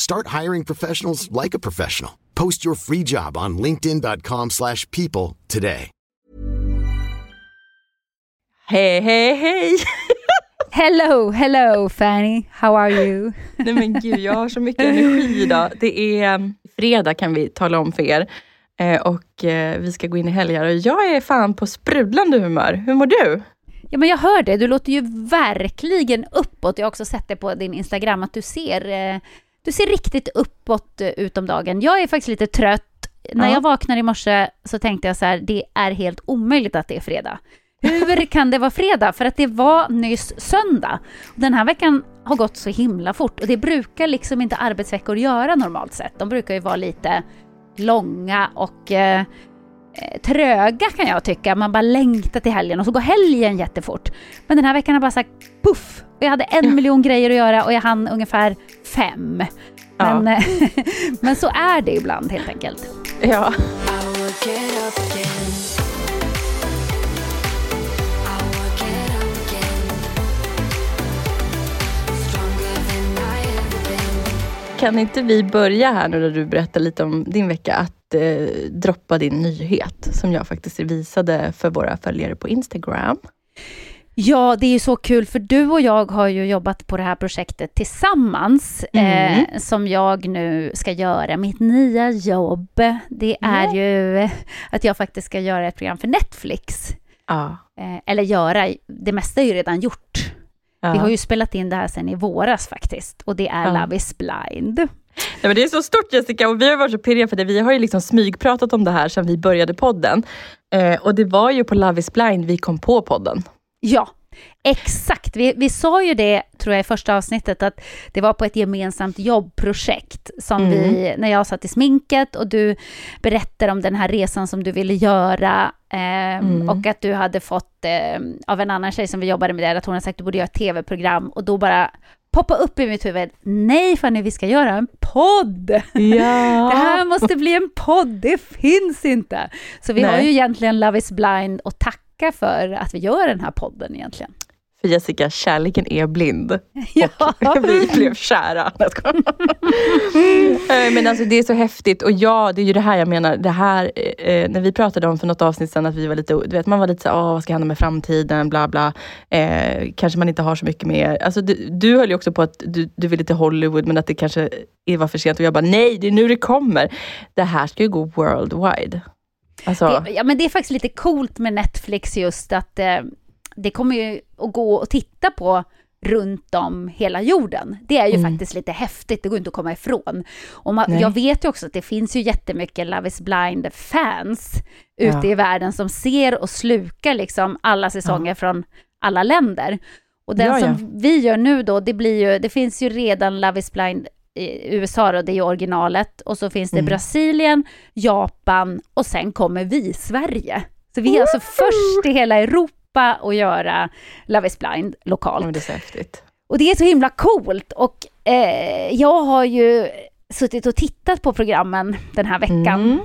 Start hiring professionals like a professional. Post your free job on linkedin.com/people slash people today. Hej, hej, hej! Hello, hello Fanny, how are you? Nej men gud, jag har så mycket energi idag. Det är um, fredag kan vi tala om för er. Eh, och eh, vi ska gå in i helgar och jag är fan på sprudlande humör. Hur mår du? Ja men jag hör det, du låter ju verkligen uppåt. Jag har också sett det på din Instagram att du ser, eh, du ser riktigt uppåt eh, ut om dagen. Jag är faktiskt lite trött. När Ja. jag vaknar i morse så tänkte jag så här, det är helt omöjligt att det är fredag. Hur kan det vara fredag? För att det var nyss söndag. Den här veckan har gått så himla fort och det brukar liksom inte arbetsveckor göra normalt sett. De brukar ju vara lite långa och eh, tröga kan jag tycka. Man bara längtar till helgen och så går helgen jättefort. Men den här veckan har bara sagt puff! Och jag hade en miljon grejer att göra och jag hann ungefär fem. Ja. Men, eh, men så är det ibland helt enkelt. Ja. Kan inte vi börja här nu när du berättar lite om din vecka, att eh, droppa din nyhet som jag faktiskt visade för våra följare på Instagram. Ja, det är ju så kul för du och jag har ju jobbat på det här projektet tillsammans Mm. eh, som jag nu ska göra. Mitt nya jobb, det är Ja. ju att jag faktiskt ska göra ett program för Netflix. Ja. Eh, eller göra, det mesta är ju redan gjort. ja. Vi har ju spelat in det här sedan i våras faktiskt och det är Ja. Love is blind. Nej, men det är så stort Jessica och vi har varit så pirriga för det. Vi har ju liksom smygpratat om det här sedan vi började podden. Eh, och det var ju på Love is blind vi kom på podden. Ja, exakt. Vi, vi sa ju det, tror jag, i första avsnittet, att det var på ett gemensamt jobbprojekt som Mm. vi, när jag satt i sminket och du berättade om den här resan som du ville göra ehm, Mm. och att du hade fått ehm, av en annan tjej som vi jobbade med där, att hon hade sagt att du borde göra ett tv-program och då bara poppa upp i mitt huvud, nej Fanny, vi ska göra en podd! Ja. Det här måste bli en podd, det finns inte! Så vi har Nej. ju egentligen Love is blind och tacka för att vi gör den här podden egentligen. För Jessica, kärleken är blind. Ja. Och vi blev kära. Eh, Men alltså det är så häftigt och ja, det är ju det här jag menar. Det här, eh, när vi pratade om för något avsnitt sedan att vi var lite, du vet man var lite så åh vad ska hända med framtiden, bla bla. Eh, kanske man inte har så mycket mer. Alltså du, du höll ju också på att du, du ville till Hollywood men att det kanske var för sent och jag bara nej, det är nu det kommer. Det här ska ju gå worldwide. Alltså, Det, ja, men det är faktiskt lite coolt med Netflix just att eh, det kommer ju att gå att titta på runt om hela jorden. Det är ju Mm. faktiskt lite häftigt, det går inte att komma ifrån. Och man, jag vet ju också att det finns ju jättemycket Love is blind-fans ute Ja. i världen som ser och slukar liksom alla säsonger från alla länder. Och den Ja, ja. som vi gör nu då, det blir ju, det finns ju redan Love is blind i USA då, det är ju originalet. Och så finns det Mm. Brasilien, Japan och sen kommer vi, Sverige. Så vi är alltså först i hela Europa att göra Love is blind lokalt. men det är så häftigt. Och det är så himla coolt. Och eh, jag har ju suttit och tittat på programmen den här veckan. Mm.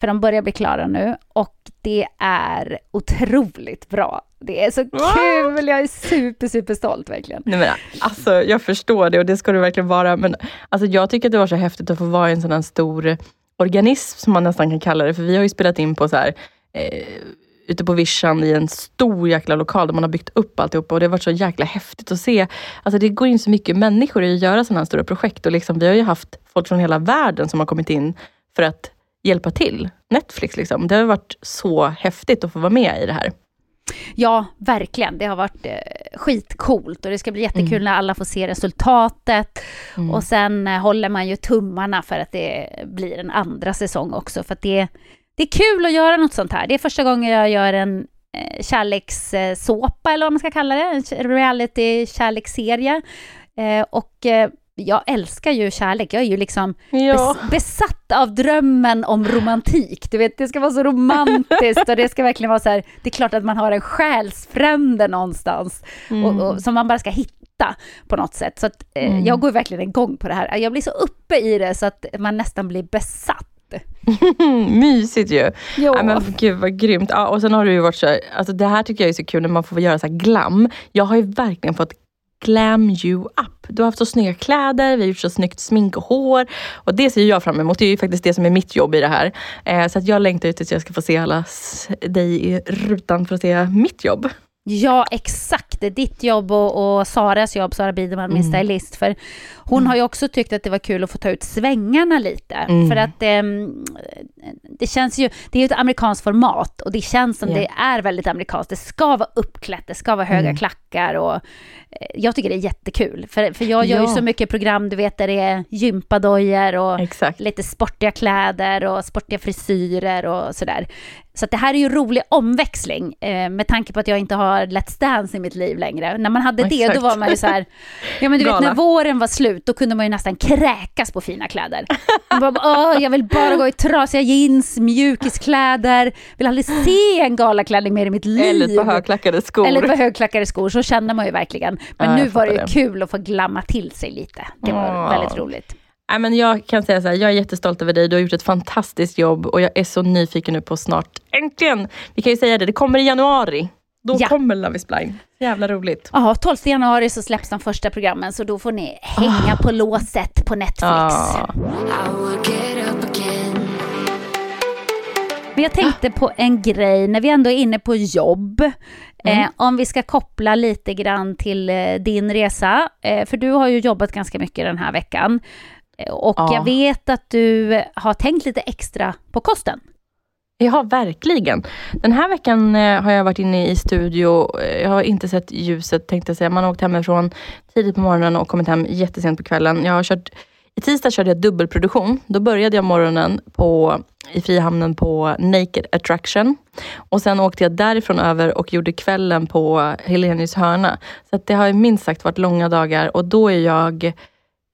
för de börjar bli klara nu och det är otroligt bra. Det är så kul, jag är super, super stolt verkligen. Nej, men, alltså, jag förstår det och det ska du verkligen vara, men alltså, jag tycker att det var så häftigt att få vara i en sån här stor organism, som man nästan kan kalla det, för vi har ju spelat in på så här, eh, ute på vischan i en stor jäkla lokal där man har byggt upp alltihopa och det har varit så jäkla häftigt att se. Alltså det går in så mycket människor i att göra sådana här stora projekt och liksom, vi har ju haft folk från hela världen som har kommit in för att hjälpa till. Netflix liksom. Det har varit så häftigt att få vara med i det här. Ja, verkligen. Det har varit eh, skitcoolt och det ska bli jättekul mm. när alla får se resultatet. Mm. Och sen eh, håller man ju tummarna för att det blir en andra säsong också. För att det, det är kul att göra något sånt här. Det är första gången jag gör en eh, kärlekssåpa, eller vad man ska kalla det. En reality-kärleksserie. Eh, och eh, jag älskar ju kärlek. Jag är ju liksom ja. besatt av drömmen om romantik. Du vet, det ska vara så romantiskt och det ska verkligen vara så här, det är klart att man har en själsfrände någonstans mm. och, och, som man bara ska hitta på något sätt. Så att, eh, mm. jag går verkligen igång på det här. Jag blir så uppe i det så att man nästan blir besatt. Mysigt ju! Ja. men gud vad grymt. Ja, och sen har du ju varit så, alltså det här tycker jag är så kul när man får göra så glam. Jag har ju verkligen fått glam you up. Du har haft så snygga kläder, vi har gjort så snyggt smink och hår. Och det ser jag fram emot. Det är ju faktiskt det som är mitt jobb i det här. Eh, så att jag längtar ut tills jag ska få se alla dig i rutan för att se mitt jobb. Ja, exakt. Det är ditt jobb och, och Saras jobb, Sara Biderman, min mm. stylist. För hon mm. har ju också tyckt att det var kul att få ta ut svängarna lite. Mm. För att eh, det känns ju, det är ju ett amerikanskt format och det känns som yeah. det är väldigt amerikanskt. Det ska vara uppklätt, det ska vara höga mm. klackar och eh, jag tycker det är jättekul. För, för jag gör ja. ju så mycket program, du vet, där det är gympadojor och Exakt. lite sportiga kläder och sportiga frisyrer och sådär. Så det här är ju rolig omväxling eh, med tanke på att jag inte har Let's Dance i mitt liv längre. När man hade det, Exakt. då var man ju så här, ja men du vet när våren var slut, då kunde man ju nästan kräkas på fina kläder. Man bara, jag vill bara gå i trasiga jeans, mjukiskläder, vill aldrig se en galaklänning mer i mitt liv. Eller par högklackade skor. Eller par högklackade skor, så känner man ju verkligen. Men ja, nu var det ju det. kul att få glamma till sig lite. Det var oh. väldigt roligt. Nej, men jag kan säga så här, jag är jättestolt över dig. Du har gjort ett fantastiskt jobb och jag är så nyfiken nu på snart, äntligen, vi kan ju säga det, det kommer i januari. Då ja. kommer Love is blind. Jävla roligt. Ja, 12 januari så släpps de första programmen så då får ni hänga oh. på låset på Netflix. Oh. Men jag tänkte på en grej när vi ändå är inne på jobb. Mm. Eh, om vi ska koppla lite grann till eh, din resa. Eh, för du har ju jobbat ganska mycket den här veckan. Och ja. jag vet att du har tänkt lite extra på kosten. Ja, verkligen. Den här veckan eh, har jag varit inne i studio. Eh, jag har inte sett ljuset tänkte jag säga. Man har åkt hemifrån tidigt på morgonen och kommit hem jättesent på kvällen. Jag har kört, I tisdag körde jag dubbelproduktion. Då började jag morgonen på, i Frihamnen på Naked Attraction. Och sen åkte jag därifrån över och gjorde kvällen på Helenius hörna. Så det har minst sagt varit långa dagar och då är jag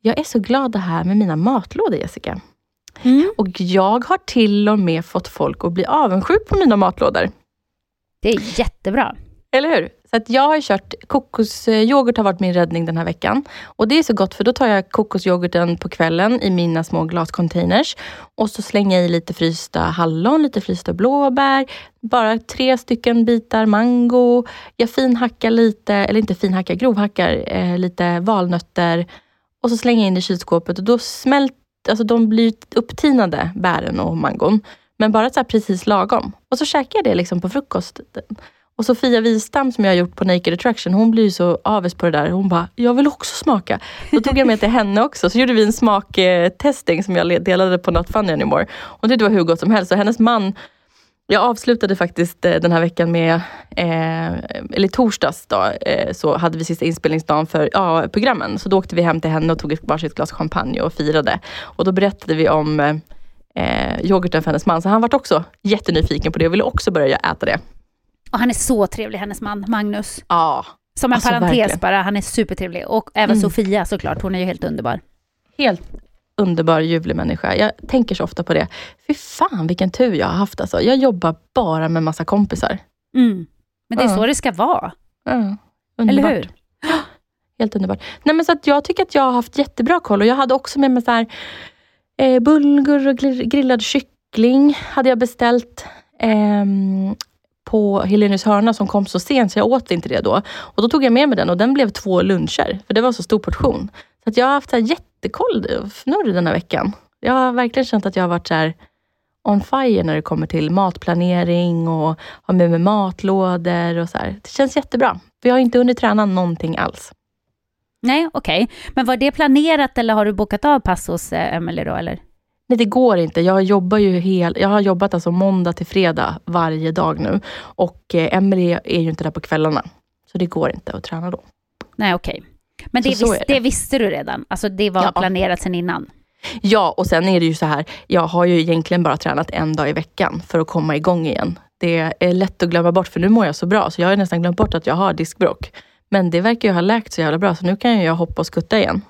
jag är så glad det här med mina matlådor, Jessica. Mm. Och jag har till och med fått folk att bli avundsjuk på mina matlådor. Det är jättebra. Eller hur? Så att jag har kört kokosyoghurt har varit min räddning den här veckan. Och det är så gott för då tar jag kokosyoghurten på kvällen i mina små glascontainers. Och så slänger jag i lite frysta hallon, lite frysta blåbär, bara tre stycken bitar mango. Jag finhackar lite, eller inte finhackar, grovhackar eh, lite valnötter och så slänger jag in det i kylskåpet och då smälter, alltså de blir upptinade, bären och mangon. Men bara så precis lagom. Och så käkar jag det liksom på frukosten. Och Sofia Wistam som jag har gjort på Naked Attraction, hon blir så avis på det där. Hon bara, jag vill också smaka. Då tog jag med till henne också. Så gjorde vi en smaktesting som jag delade på Not Funny Anymore. Hon tyckte det var hur gott som helst. Och hennes man jag avslutade faktiskt eh, den här veckan med, eh, eller torsdags då, eh, så hade vi sista inspelningsdagen för ja, programmen. Så då åkte vi hem till henne och tog ett varsitt glas champagne och firade. Och då berättade vi om eh, yoghurten för hennes man. Så han var också jättenyfiken på det och ville också börja äta det. Och han är så trevlig, hennes man Magnus. Ja. Som en alltså, parentes verkligen. bara, han är supertrevlig. Och även mm. Sofia såklart, hon är ju helt underbar. Helt underbar, ljuvlig människa. Jag tänker så ofta på det. Fy fan vilken tur jag har haft alltså. Jag jobbar bara med massa kompisar. Mm. Men det är ja. så det ska vara. Ja, Eller hur? Helt underbart. Nej, men så att jag tycker att jag har haft jättebra koll och jag hade också med mig så här, eh, bulgur och grillad kyckling hade jag beställt ehm, på Helenius hörna som kom så sent så jag åt inte det då. Och Då tog jag med mig den och den blev två luncher, för det var så stor portion. Så att jag har haft så här jättekoll fnurr den här veckan. Jag har verkligen känt att jag har varit så här on fire när det kommer till matplanering och ha med mig matlådor och så här. Det känns jättebra. Vi har inte hunnit träna någonting alls. Nej, okej. Men var det planerat eller har du bokat av pass hos eh, Emelie då, eller? Nej, det går inte. Jag jobbar ju hel, jag har jobbat alltså måndag till fredag varje dag nu. Och eh, Emelie är ju inte där på kvällarna. Så det går inte att träna då. Nej, okej. Men det, Så- så vis- är det. det visste du redan? Alltså det var Ja. planerat sedan innan? Ja, och sen är det ju så här. Jag har ju egentligen bara tränat en dag i veckan för att komma igång igen. Det är lätt att glömma bort, för nu mår jag så bra, så jag har nästan glömt bort att jag har diskbråck. Men det verkar ju ha läkt så jävla bra, så nu kan jag hoppa och skutta igen.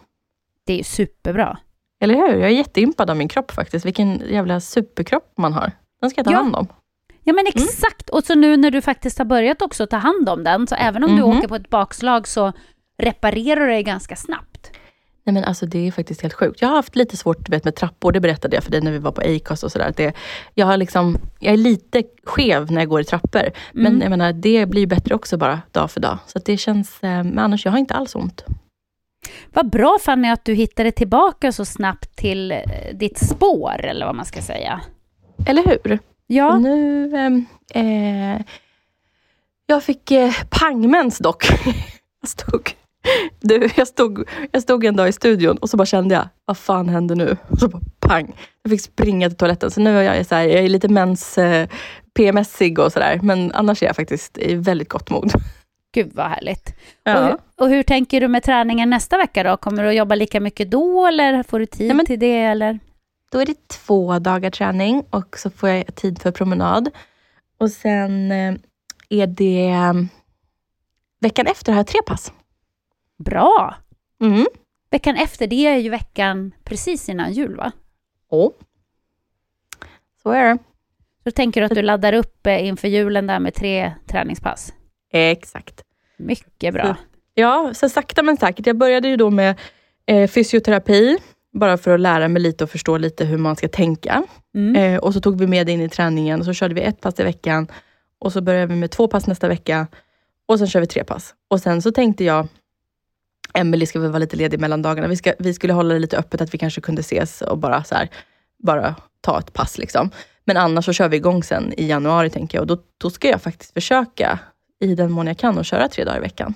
Det är superbra. Eller hur? Jag är jätteimpad av min kropp faktiskt. Vilken jävla superkropp man har. Den ska jag ta Ja. hand om. Ja men Mm. exakt, och så nu när du faktiskt har börjat också ta hand om den, så även om du Mhm. åker på ett bakslag så reparerar du det ganska snabbt. Nej men alltså det är faktiskt helt sjukt. Jag har haft lite svårt vet, med trappor, det berättade jag för dig när vi var på Acast och sådär. Jag, har liksom, jag är lite skev när jag går i trappor. Men Mm. jag menar, det blir bättre också bara dag för dag. Så det känns, eh, men annars, jag har inte alls ont. Vad bra Fanny att du hittade tillbaka så snabbt till eh, ditt spår, eller vad man ska säga. Eller hur? Ja, Och nu, ehm, eh, jag fick eh, pangmens dock. jag, stod, du, jag, stod, jag stod en dag i studion och så bara kände jag, vad fan händer nu? Och så bara pang. Jag fick springa till toaletten. Så nu är jag, så här, jag är lite mens eh, PMSig och sådär. Men annars är jag faktiskt i väldigt gott mod. gud vad härligt. Och, Ja. hur, och hur tänker du med träningen nästa vecka då? Kommer du att jobba lika mycket då, eller får du tid Ja, men- till det? Eller? Då är det två dagar träning och så får jag tid för promenad. Och sen eh, är det eh, veckan efter har jag tre pass. Bra! Mm. Veckan efter, det är ju veckan precis innan jul va? Och. Så är det. Så tänker du att du laddar upp eh, inför julen där med tre träningspass? Exakt. Mycket bra. Ja, så sakta men säkert. Jag började ju då med eh, fysioterapi, bara för att lära mig lite och förstå lite hur man ska tänka. Mm. Eh, och så tog vi med det in i träningen och så körde vi ett pass i veckan. Och så började vi med två pass nästa vecka. Och sen kör vi tre pass. Och sen så tänkte jag, Emelie ska väl vara lite ledig mellan dagarna. Vi, ska, vi skulle hålla det lite öppet, att vi kanske kunde ses och bara så här, bara ta ett pass. Liksom. Men annars så kör vi igång sen i januari, tänker jag. Och då, då ska jag faktiskt försöka, i den mån jag kan, att köra tre dagar i veckan.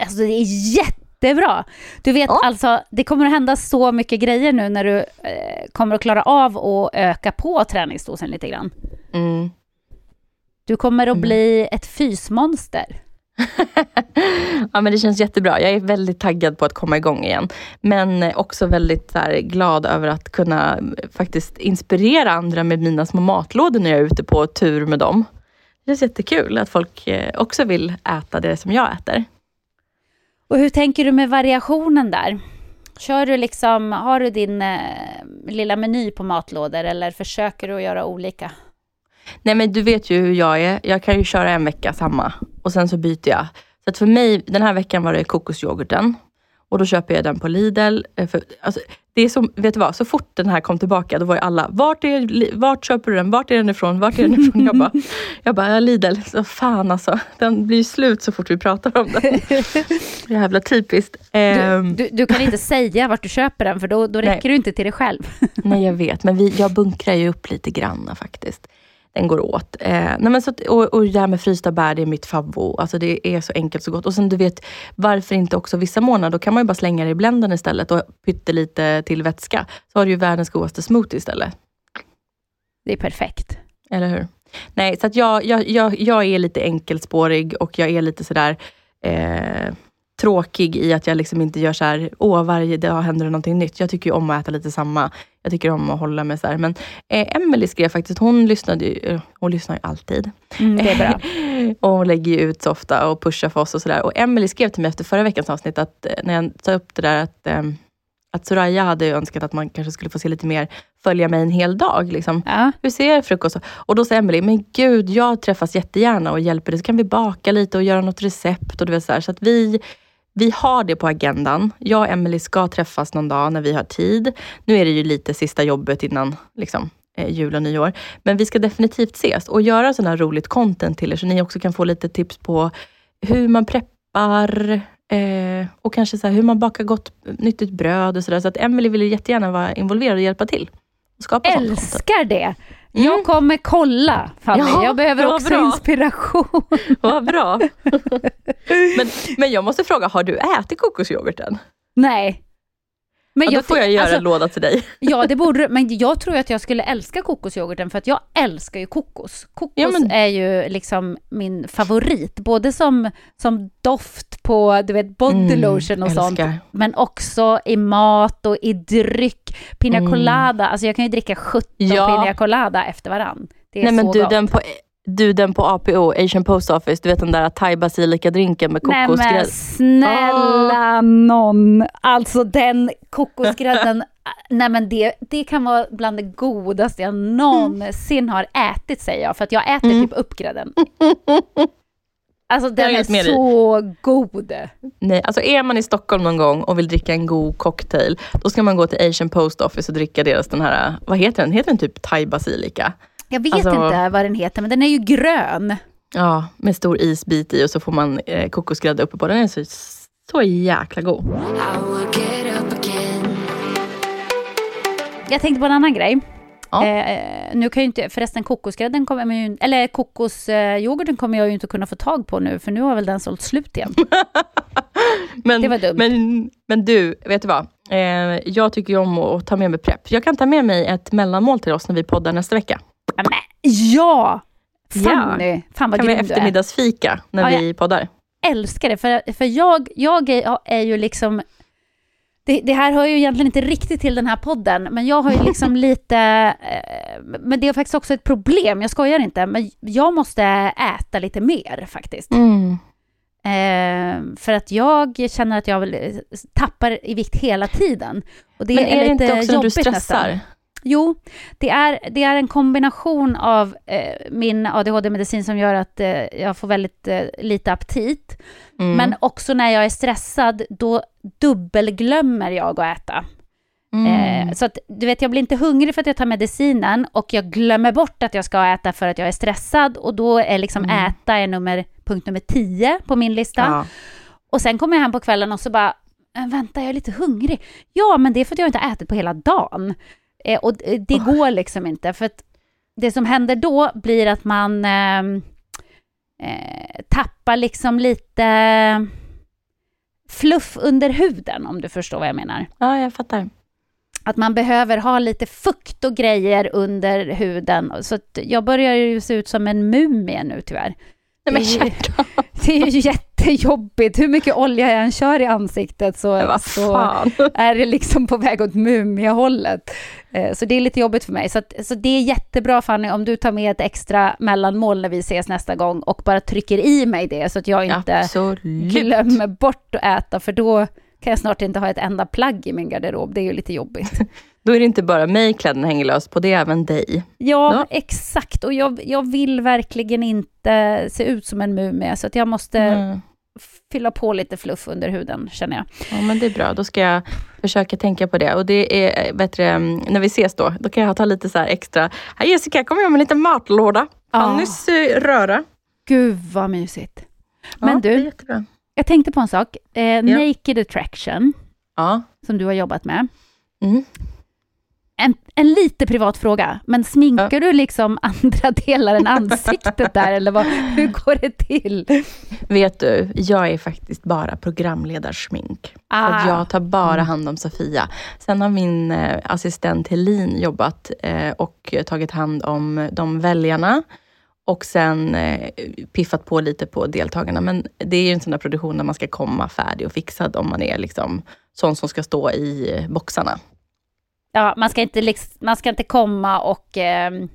Alltså det är jättebra! Du vet Ja. alltså, det kommer att hända så mycket grejer nu när du eh, kommer att klara av att öka på träningsdosen lite grann. Mm. Du kommer att Mm. bli ett fysmonster. ja, men det känns jättebra. Jag är väldigt taggad på att komma igång igen. Men också väldigt så här, glad över att kunna eh, faktiskt inspirera andra med mina små matlådor när jag är ute på tur med dem. Det känns jättekul att folk eh, också vill äta det som jag äter. Och hur tänker du med variationen där? Kör du liksom, har du din eh, lilla meny på matlådor eller försöker du att göra olika? Nej men du vet ju hur jag är. Jag kan ju köra en vecka samma och sen så byter jag. Så att för mig, den här veckan var det kokosyoghurten. Och då köper jag den på Lidl. eh, För, alltså, det är som, vet du vad, så fort den här kom tillbaka, då var ju alla, vart, är, vart köper du den? Vart är den ifrån? Vart är den ifrån? Jag bara, jag bara, Lidl, så fan alltså. Den blir ju slut så fort vi pratar om den. Jävla typiskt. Du, Ehm, du, du kan inte säga vart du köper den för då, då Nej. räcker du inte till dig själv. Nej, jag vet. Men vi, jag bunkrar ju upp lite grann faktiskt. Den går åt. Eh, nej men så, att- och, och det här med frysta bär, det är mitt favvo. Alltså det är så enkelt så gott. Och sen du vet, varför inte också vissa månader, då kan man ju bara slänga det i blendern istället och pyttelite till vätska. Så har du ju världens godaste smoothie istället. Det är perfekt. Eller hur? Nej, så att jag, jag, jag, jag är lite enkelspårig och jag är lite sådär eh, tråkig i att jag liksom inte gör så här, åh varje dag händer det någonting nytt. Jag tycker om att äta lite samma. Jag tycker om att hålla mig så här. Men eh, Emily skrev faktiskt, hon lyssnade ju, eh, hon lyssnar ju alltid. Mm, det är bra. och hon lägger ju ut så ofta och pushar för oss och sådär. Och Emily skrev till mig efter förra veckans avsnitt, att eh, när jag sa upp det där att, eh, att Soraya hade önskat att man kanske skulle få se lite mer, följa mig en hel dag. Liksom Ja. hur ser frukost Och då sa Emily, men gud, jag träffas jättegärna och hjälper dig. Så kan vi baka lite och göra något recept. Och du vet, så här, så att vi, vi har det på agendan. Jag och Emelie ska träffas någon dag när vi har tid. Nu är det ju lite sista jobbet innan liksom, eh, jul och nyår. Men vi ska definitivt ses och göra sån här roligt content till er, så ni också kan få lite tips på hur man preppar eh, och kanske så hur man bakar gott nyttigt bröd och sådär. Så att Emelie vill jättegärna vara involverad och hjälpa till. Och skapa sånt. Älskar det! Jag kommer kolla Fanny, Ja, jag behöver också bra. inspiration. Vad bra. men, men jag måste fråga, har du ätit kokosyoghurten? Nej. Men Ja, då får jag göra alltså, en låda till dig. Ja, det borde. Men jag tror att jag skulle älska kokosyoghurten för att jag älskar ju kokos. Kokos Ja, men- är ju liksom min favorit. Både som, som doft på du vet, body Mm, och sånt. älskar. Men också i mat och i dryck. Pina Mm. colada. Alltså jag kan ju dricka 17 Ja. pina colada efter varann. Det är Nej men så du gott. den, på, du den på APO, Asian Post Office, du vet den där thai basilika-drinken med Nej men kokosgrädde. snälla någon. Alltså den kokosgrädden. Nej men det, det kan vara bland det godaste jag någonsin har ätit säger jag. För att jag äter Mm. typ upp grädden. Alltså den är så god. Nej, alltså är man i Stockholm någon gång och vill dricka en god cocktail, då ska man gå till Asian Post Office och dricka deras den här, vad heter den? Heter den typ thai basilika? Jag vet Alltså- inte vad den heter men den är ju grön. Ja, med stor isbit i och så får man eh, kokosgrädde uppe på. Den är så, så jäkla god. Jag tänkte på en annan grej. Ja. Eh, nu kan ju inte, förresten kokosgrädden kommer man ju, eller kokosyoghurten kommer jag ju inte kunna få tag på nu, för nu har väl den sålt slut igen. Men, Det var dumt. Men, men du, vet du vad? Eh, jag tycker ju om att ta med mig prepp. Jag kan ta med mig ett mellanmål till oss när vi poddar nästa vecka. Ja, men, ja! Fanny, fan vad kan vi grym du är. eftermiddagsfika när Ja, vi poddar? älskar det, för, för jag, jag är, är ju liksom... Det, det här hör ju egentligen inte riktigt till den här podden, men jag har ju liksom lite... Eh, men det är faktiskt också ett problem, jag skojar inte, men jag måste äta lite mer faktiskt. Mm. Eh, för att jag känner att jag vill, tappar i vikt hela tiden. Och det Men är, är det inte också när du stressar? nästan. Jo, det är, det är en kombination av eh, min ADHD-medicin som gör att eh, jag får väldigt eh, lite aptit. Mm. Men också när jag är stressad, då dubbelglömmer jag att äta. Mm. Eh, så att, du vet, jag blir inte hungrig för att jag tar medicinen och jag glömmer bort att jag ska äta för att jag är stressad och då är liksom Mm. äta är nummer, punkt nummer 10 på min lista. ja. Och sen kommer jag hem på kvällen och så bara, "Äh, vänta jag är lite hungrig. Ja, men det är för att jag inte har ätit på hela dagen. Eh, och det går liksom inte, för att det som händer då blir att man eh, eh, tappar liksom lite fluff under huden, om du förstår vad jag menar. ja, jag fattar. Att man behöver ha lite fukt och grejer under huden. Så jag börjar ju se ut som en mumie nu tyvärr. Nej, men Det är ju- hjärta. Det är ju jättejobbigt. Hur mycket olja jag än kör i ansiktet så, så är det liksom på väg åt mumiehållet. Eh, Så det är lite jobbigt för mig. Så, att, så det är jättebra Fanny om du tar med ett extra mellanmål när vi ses nästa gång och bara trycker i mig det så att jag inte Absolut. glömmer bort att äta för då kan jag snart inte ha ett enda plagg i min garderob. Det är ju lite jobbigt. Då är det inte bara mig kläderna hänger löst på, det är även dig. Ja, Ja. exakt. Och jag, jag vill verkligen inte se ut som en mumie så att jag måste Mm. fylla på lite fluff under huden känner jag. Ja, men det är bra. Då ska jag försöka tänka på det. Och det är eh, bättre, mm, när vi ses då, då kan jag ta lite så här extra. Här Jessica, kommer jag med lite matlåda. Ja. Fannys eh, röra. Gud vad mysigt. Men ja, du. Jag tänkte på en sak. Eh, Naked Attraction, Ja. som du har jobbat med. Mm. En, en lite privat fråga, men sminkar du liksom andra delar än ansiktet där, eller vad, hur går det till? Vet du, jag är faktiskt bara programledarsmink. Så att Ah. jag tar bara hand om Sofia. Sen har min eh, assistent Helin jobbat eh, och tagit hand om de väljarna. Och sen eh, piffat på lite på deltagarna. Men det är ju en sån där produktion där man ska komma färdig och fixad om man är liksom sån som ska stå i eh, boxarna. Ja, man ska inte, liksom, man ska inte komma och ehm,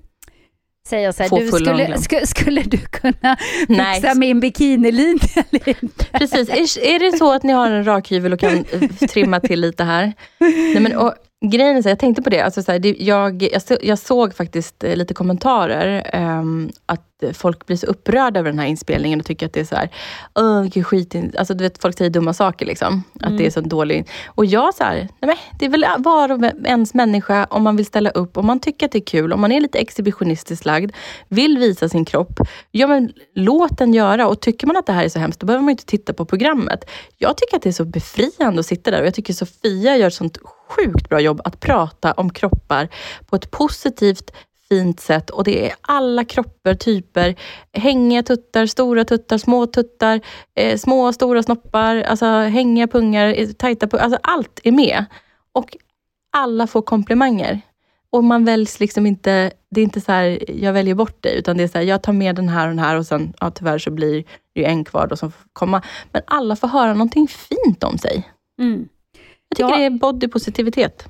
säga så här, Få du, skulle, skulle, skulle du kunna fixa min bikinilinje eller inte? Precis. Är, är det så att ni har en rakhyvel och kan eh, trimma till lite här? Nej, men, och, grejen är så, jag tänkte på det. Alltså, så här, det jag, jag, så, jag såg faktiskt eh, lite kommentarer. um, att folk blir så upprörda över den här inspelningen och tycker att det är så här, Åh, vilken skit. Alltså du vet, folk säger dumma saker liksom. Att det är så dålig. Och jag så här, nej det är väl var och ens människa om man vill ställa upp, om man tycker att det är kul, om man är lite exhibitionistiskt lagd, vill visa sin kropp. Ja men låt den göra och tycker man att det här är så hemskt, då behöver man inte titta på programmet. Jag tycker att det är så befriande att sitta där och jag tycker Sofia gör ett sånt sjukt bra jobb att prata om kroppar på ett positivt, fint sätt och det är alla kroppar, typer. Hängiga tuttar, stora tuttar, små tuttar, eh, små och stora snoppar, alltså hängiga pungar, eh, tajta pungar. Alltså allt är med. Och alla får komplimanger. Och man väljs liksom inte, det är inte så här, jag väljer bort dig, utan det är så här, jag tar med den här och den här och sen, ja tyvärr så blir det ju en kvar då som får komma. Men alla får höra någonting fint om sig. Mm. Jag tycker Ja. det är body positivitet.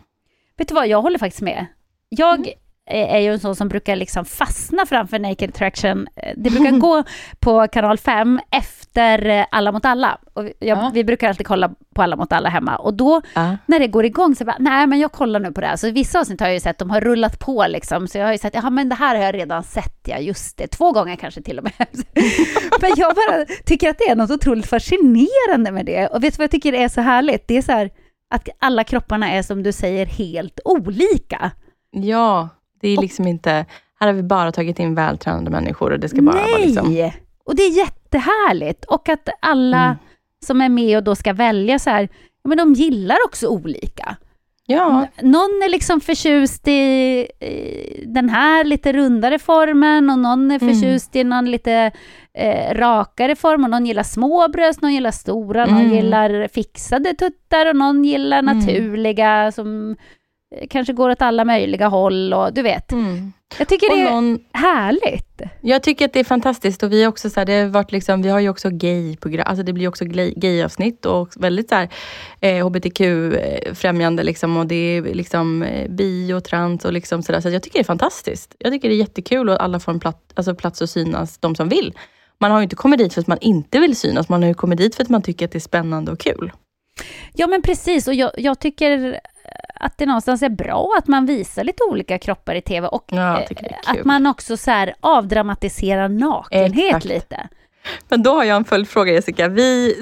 Vet du vad, jag håller faktiskt med. Jag är ju en sån som brukar liksom fastna framför Naked Attraction. Eh, Det brukar gå på kanal 5 efter eh, Alla mot alla. Och jag, Ja. Vi brukar alltid kolla på Alla mot alla hemma. Och då Ja. när det går igång så bara, nej men jag kollar nu på det här. Så vissa avsnitt har jag ju sett, de har rullat på liksom. Så jag har ju sett, ja men det här har jag redan sett, ja just det. Två gånger kanske till och med. men jag bara tycker att det är något otroligt fascinerande med det. Och vet du vad jag tycker är så härligt? Det är så här att alla kropparna är som du säger helt olika. Ja, det är liksom inte... Här har vi bara tagit in vältränade människor och det ska bara vara Nej! liksom... Och det är jättehärligt. Och att alla Mm. som är med och då ska välja så här, men de gillar också olika. Ja, Någon är liksom förtjust i, den här lite rundare formen och någon är Mm. förtjust i någon lite eh, rakare form och någon gillar små bröst, någon gillar stora, någon Mm. gillar fixade tuttar och någon gillar Mm. naturliga som kanske går åt alla möjliga håll och du vet. mm. Jag tycker Och det är någon, härligt. jag tycker att det är fantastiskt och vi har också så här, det har varit liksom, vi har ju också gay-program, alltså det blir också gay- gay-avsnitt och väldigt så här, eh, hbtq-främjande liksom och det är liksom eh, bi och trans och liksom sådär. Så jag tycker det är fantastiskt. Jag tycker det är jättekul och alla får en plats, alltså plats att synas, de som vill. Man har ju inte kommit dit för att man inte vill synas, man har ju kommit dit för att man tycker att det är spännande och kul. Ja men precis och jag, jag tycker att det någonstans är bra att man visar lite olika kroppar i TV och Ja, eh, att man också så här avdramatiserar nakenhet Exakt. lite. Men då har jag en följdfråga Jessica. Vi,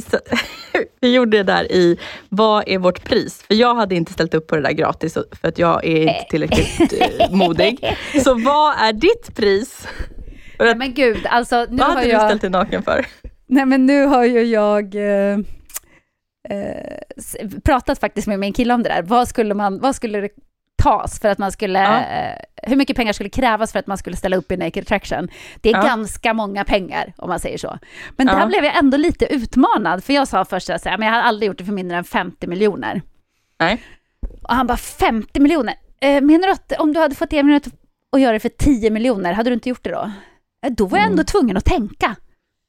vi gjorde det där i Vad är vårt pris? För jag hade inte ställt upp på det där gratis för att jag är inte tillräckligt eh, modig. Så vad är ditt pris? Nej, men gud, alltså nu vad har hade du jag... ställt dig naken för? Nej men nu har ju jag eh, eh, pratat faktiskt med min kille om det där. Vad skulle, man, vad skulle det tas för att man skulle... Ja. Eh, hur mycket pengar skulle krävas för att man skulle ställa upp i Naked Attraction? Det är Ja. ganska många pengar om man säger så. Men Ja. där blev jag ändå lite utmanad, för jag sa först att jag hade aldrig gjort det för mindre än 50 miljoner. Nej. Och han bara 50 miljoner? Eh, menar du att om du hade fått erbjudandet att göra det för 10 miljoner, hade du inte gjort det då? Eh, Då var jag ändå tvungen att tänka.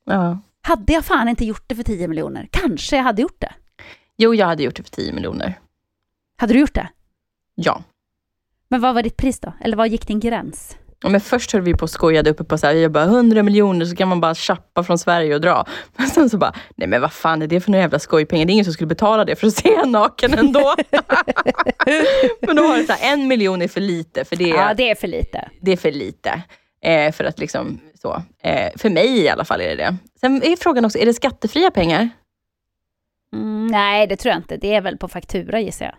Ja. Hade jag fan inte gjort det för 10 miljoner? Kanske jag hade gjort det. Jo, jag hade gjort det för 10 miljoner. Hade du gjort det? Ja. Men vad var ditt pris då? Eller vad gick din gräns? Ja, Men först höll vi på och skojade uppe på så här, jag bara 100 miljoner så kan man bara chappa från Sverige och dra. Men sen så bara, nej men vad fan är det för några jävla skojpengar? Det är ingen som skulle betala det för att se en naken ändå. men då var det så här, en miljon är för lite, för det är, Ja, det är för lite. det är för lite. Eh, för att liksom så. Eh, för mig i alla fall är det det. Sen är frågan också, är det skattefria pengar? Mm, nej, det tror jag inte. Det är väl på faktura gissar jag.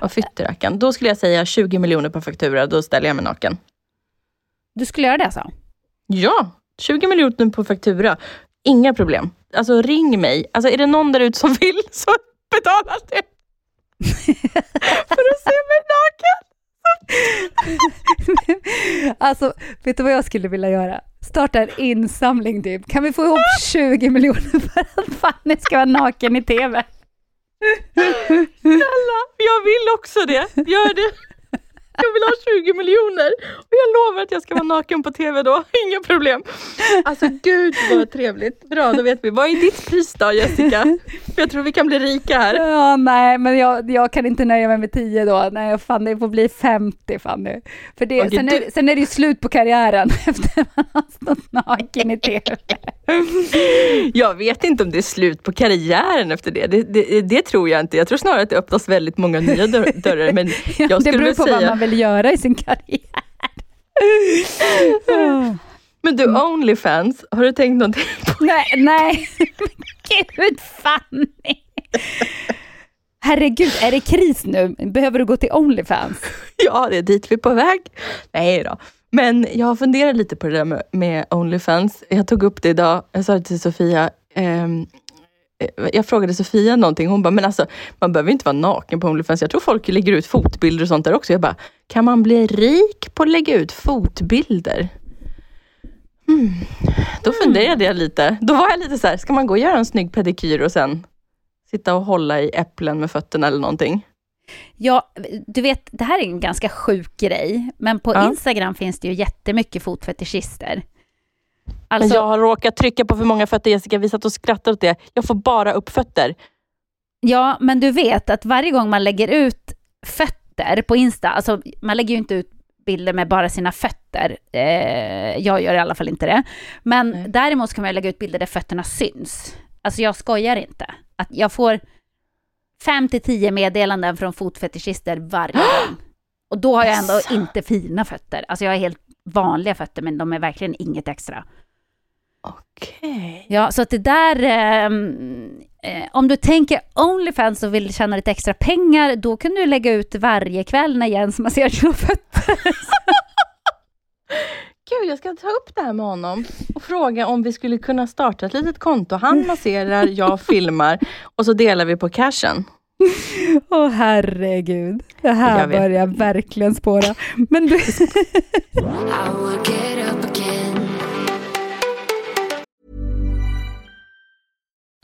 Och fytterackan. Då skulle jag säga 20 miljoner på faktura, då ställer jag mig naken. Du skulle göra det alltså? Ja, 20 miljoner på faktura. Inga problem. Alltså ring mig. Alltså är det någon där ute som vill så betalar det. För att se mig naken. alltså, vet du vad jag skulle vilja göra? Starta en insamling typ. Kan vi få ihop 20 miljoner för att Fanny ska vara naken i TV? Snälla, jag vill också det. Gör det. Jag vill ha 20 miljoner. Och jag lovar att jag ska vara naken på TV då. Inga problem. Alltså gud vad trevligt. Bra, då vet vi. Vad är ditt pris då Jessica? För jag tror vi kan bli rika här. Ja, nej, men jag, jag kan inte nöja mig med 10 då. Nej, fan, det får bli 50 Fanny. För det, Okej, sen, du- är, sen är det ju slut på karriären efter man har stått naken i TV. Jag vet inte om det är slut på karriären efter det. Det, det, det tror jag inte. Jag tror snarare att det öppnas väldigt många nya dörr, dörrar. Men jag det skulle beror väl på vad säga... man vill göra i sin karriär. Men du, Onlyfans, har du tänkt någonting på Nej, nej. Gud Fanny. Herregud, är det kris nu? Behöver du gå till Onlyfans? Ja, det är dit vi är på väg. Nej då. Men jag har funderat lite på det där med, med Onlyfans. Jag tog upp det idag. Jag sa det till Sofia. eh, jag frågade Sofia någonting. Hon bara, men alltså man behöver inte vara naken på Onlyfans. Jag tror folk lägger ut fotbilder och sånt där också. Jag bara, kan man bli rik på att lägga ut fotbilder? Hmm. Då funderade jag lite. Då var jag lite så här, ska man gå och göra en snygg pedikyr och sen sitta och hålla i äpplen med fötterna eller någonting? Ja, du vet, det här är en ganska sjuk grej, men på Ja. Instagram finns det ju jättemycket fotfetischister. Alltså, jag har råkat trycka på för många fötter Jessica, vi satt och skrattade åt det. Jag får bara upp fötter. Ja, men du vet att varje gång man lägger ut fötter på Insta, alltså man lägger ju inte ut bilder med bara sina fötter. Eh, jag gör i alla fall inte det. Men Nej. däremot kan man lägga ut bilder där fötterna syns. Alltså jag skojar inte. Att jag får fem till tio meddelanden från fotfetischister varje gång. Och då har jag ändå inte fina fötter. Alltså jag har helt vanliga fötter, men de är verkligen inget extra. Okej. Ja, så att det där... ehm, eh, om du tänker Onlyfans och vill tjäna lite extra pengar, då kan du lägga ut varje kväll när Jens masserar dina fötter. Gud, jag ska ta upp det här med honom och fråga om vi skulle kunna starta ett litet konto. Han masserar, jag filmar och så delar vi på cashen. Åh herregud, det Jag här vet. börjar verkligen spåra. Men du...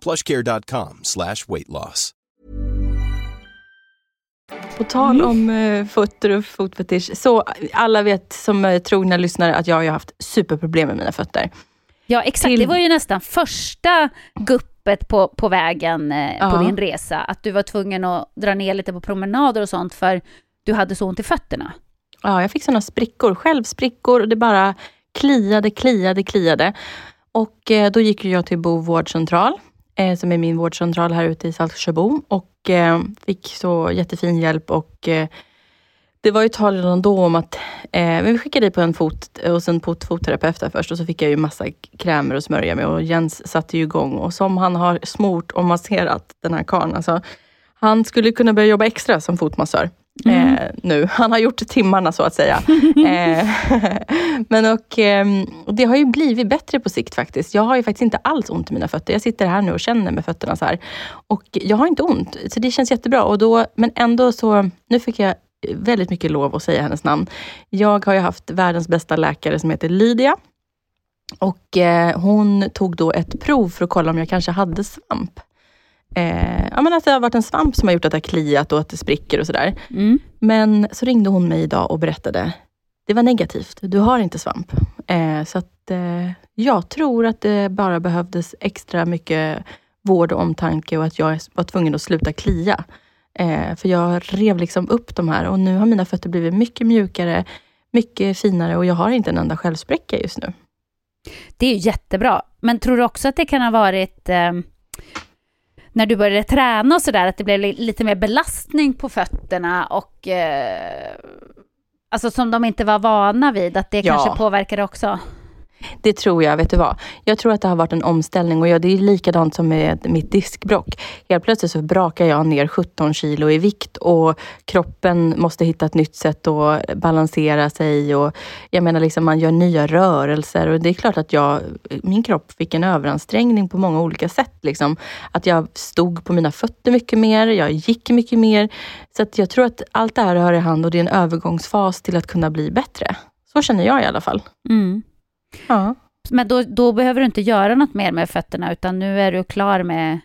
plushcare.com slash weight loss. På tal om eh, fötter och fotfetisch, så alla vet som är trogna lyssnare att jag har haft superproblem med mina fötter. Ja, exakt. Till- Det var ju nästan första guppet på, på vägen eh, på Ja. din resa. Att du var tvungen att dra ner lite på promenader och sånt för du hade så ont i fötterna. Ja, jag fick såna sprickor, självsprickor och det bara kliade, kliade, kliade. Och eh, då gick jag till Bo vårdcentral, eh, som är min vårdcentral här ute i Saltsjöbo och eh, fick så jättefin hjälp och eh, det var ju tal redan då om att, eh, men vi skickade dig på en fot eh, och sen på fotterapeut först och så fick jag ju massa krämer och smörja med och Jens satte ju igång och som han har smort och masserat den här karln, alltså han skulle kunna börja jobba extra som fotmassör. Eh, nu. Han har gjort timmarna så att säga. eh, men och, ehm, och det har ju blivit bättre på sikt faktiskt. Jag har ju faktiskt inte alls ont i mina fötter. Jag sitter här nu och känner med fötterna så här. Och jag har inte ont, så det känns jättebra. Och då, men ändå så, nu fick jag väldigt mycket lov att säga hennes namn. Jag har ju haft världens bästa läkare som heter Lydia. Och eh, hon tog då ett prov för att kolla om jag kanske hade svamp. Eh, ja, men att det har varit en svamp som har gjort att det har kliat och att det spricker och sådär. Mm. Men så ringde hon mig idag och berättade, det var negativt, du har inte svamp. Eh, så att eh, jag tror att det bara behövdes extra mycket vård och omtanke och att jag var tvungen att sluta klia. Eh, för jag rev liksom upp de här och nu har mina fötter blivit mycket mjukare, mycket finare och jag har inte en enda självspräcka just nu. Det är ju jättebra. Men tror du också att det kan ha varit eh, när du började träna och sådär, att det blev lite mer belastning på fötterna och eh, alltså som de inte var vana vid, att det Ja. kanske påverkade också? Det tror jag, vet du vad? Jag tror att det har varit en omställning och ja, det är likadant som med mitt diskbrock. Helt plötsligt så brakar jag ner 17 kilo i vikt och kroppen måste hitta ett nytt sätt att balansera sig. Och jag menar, liksom, man gör nya rörelser och det är klart att jag, min kropp fick en överansträngning på många olika sätt. Liksom. Att jag stod på mina fötter mycket mer, jag gick mycket mer. Så att jag tror att allt det här hör i hand och det är en övergångsfas till att kunna bli bättre. Så känner jag i alla fall. Mm. Ja. Men då, då behöver du inte göra något mer med fötterna, utan nu är du klar med...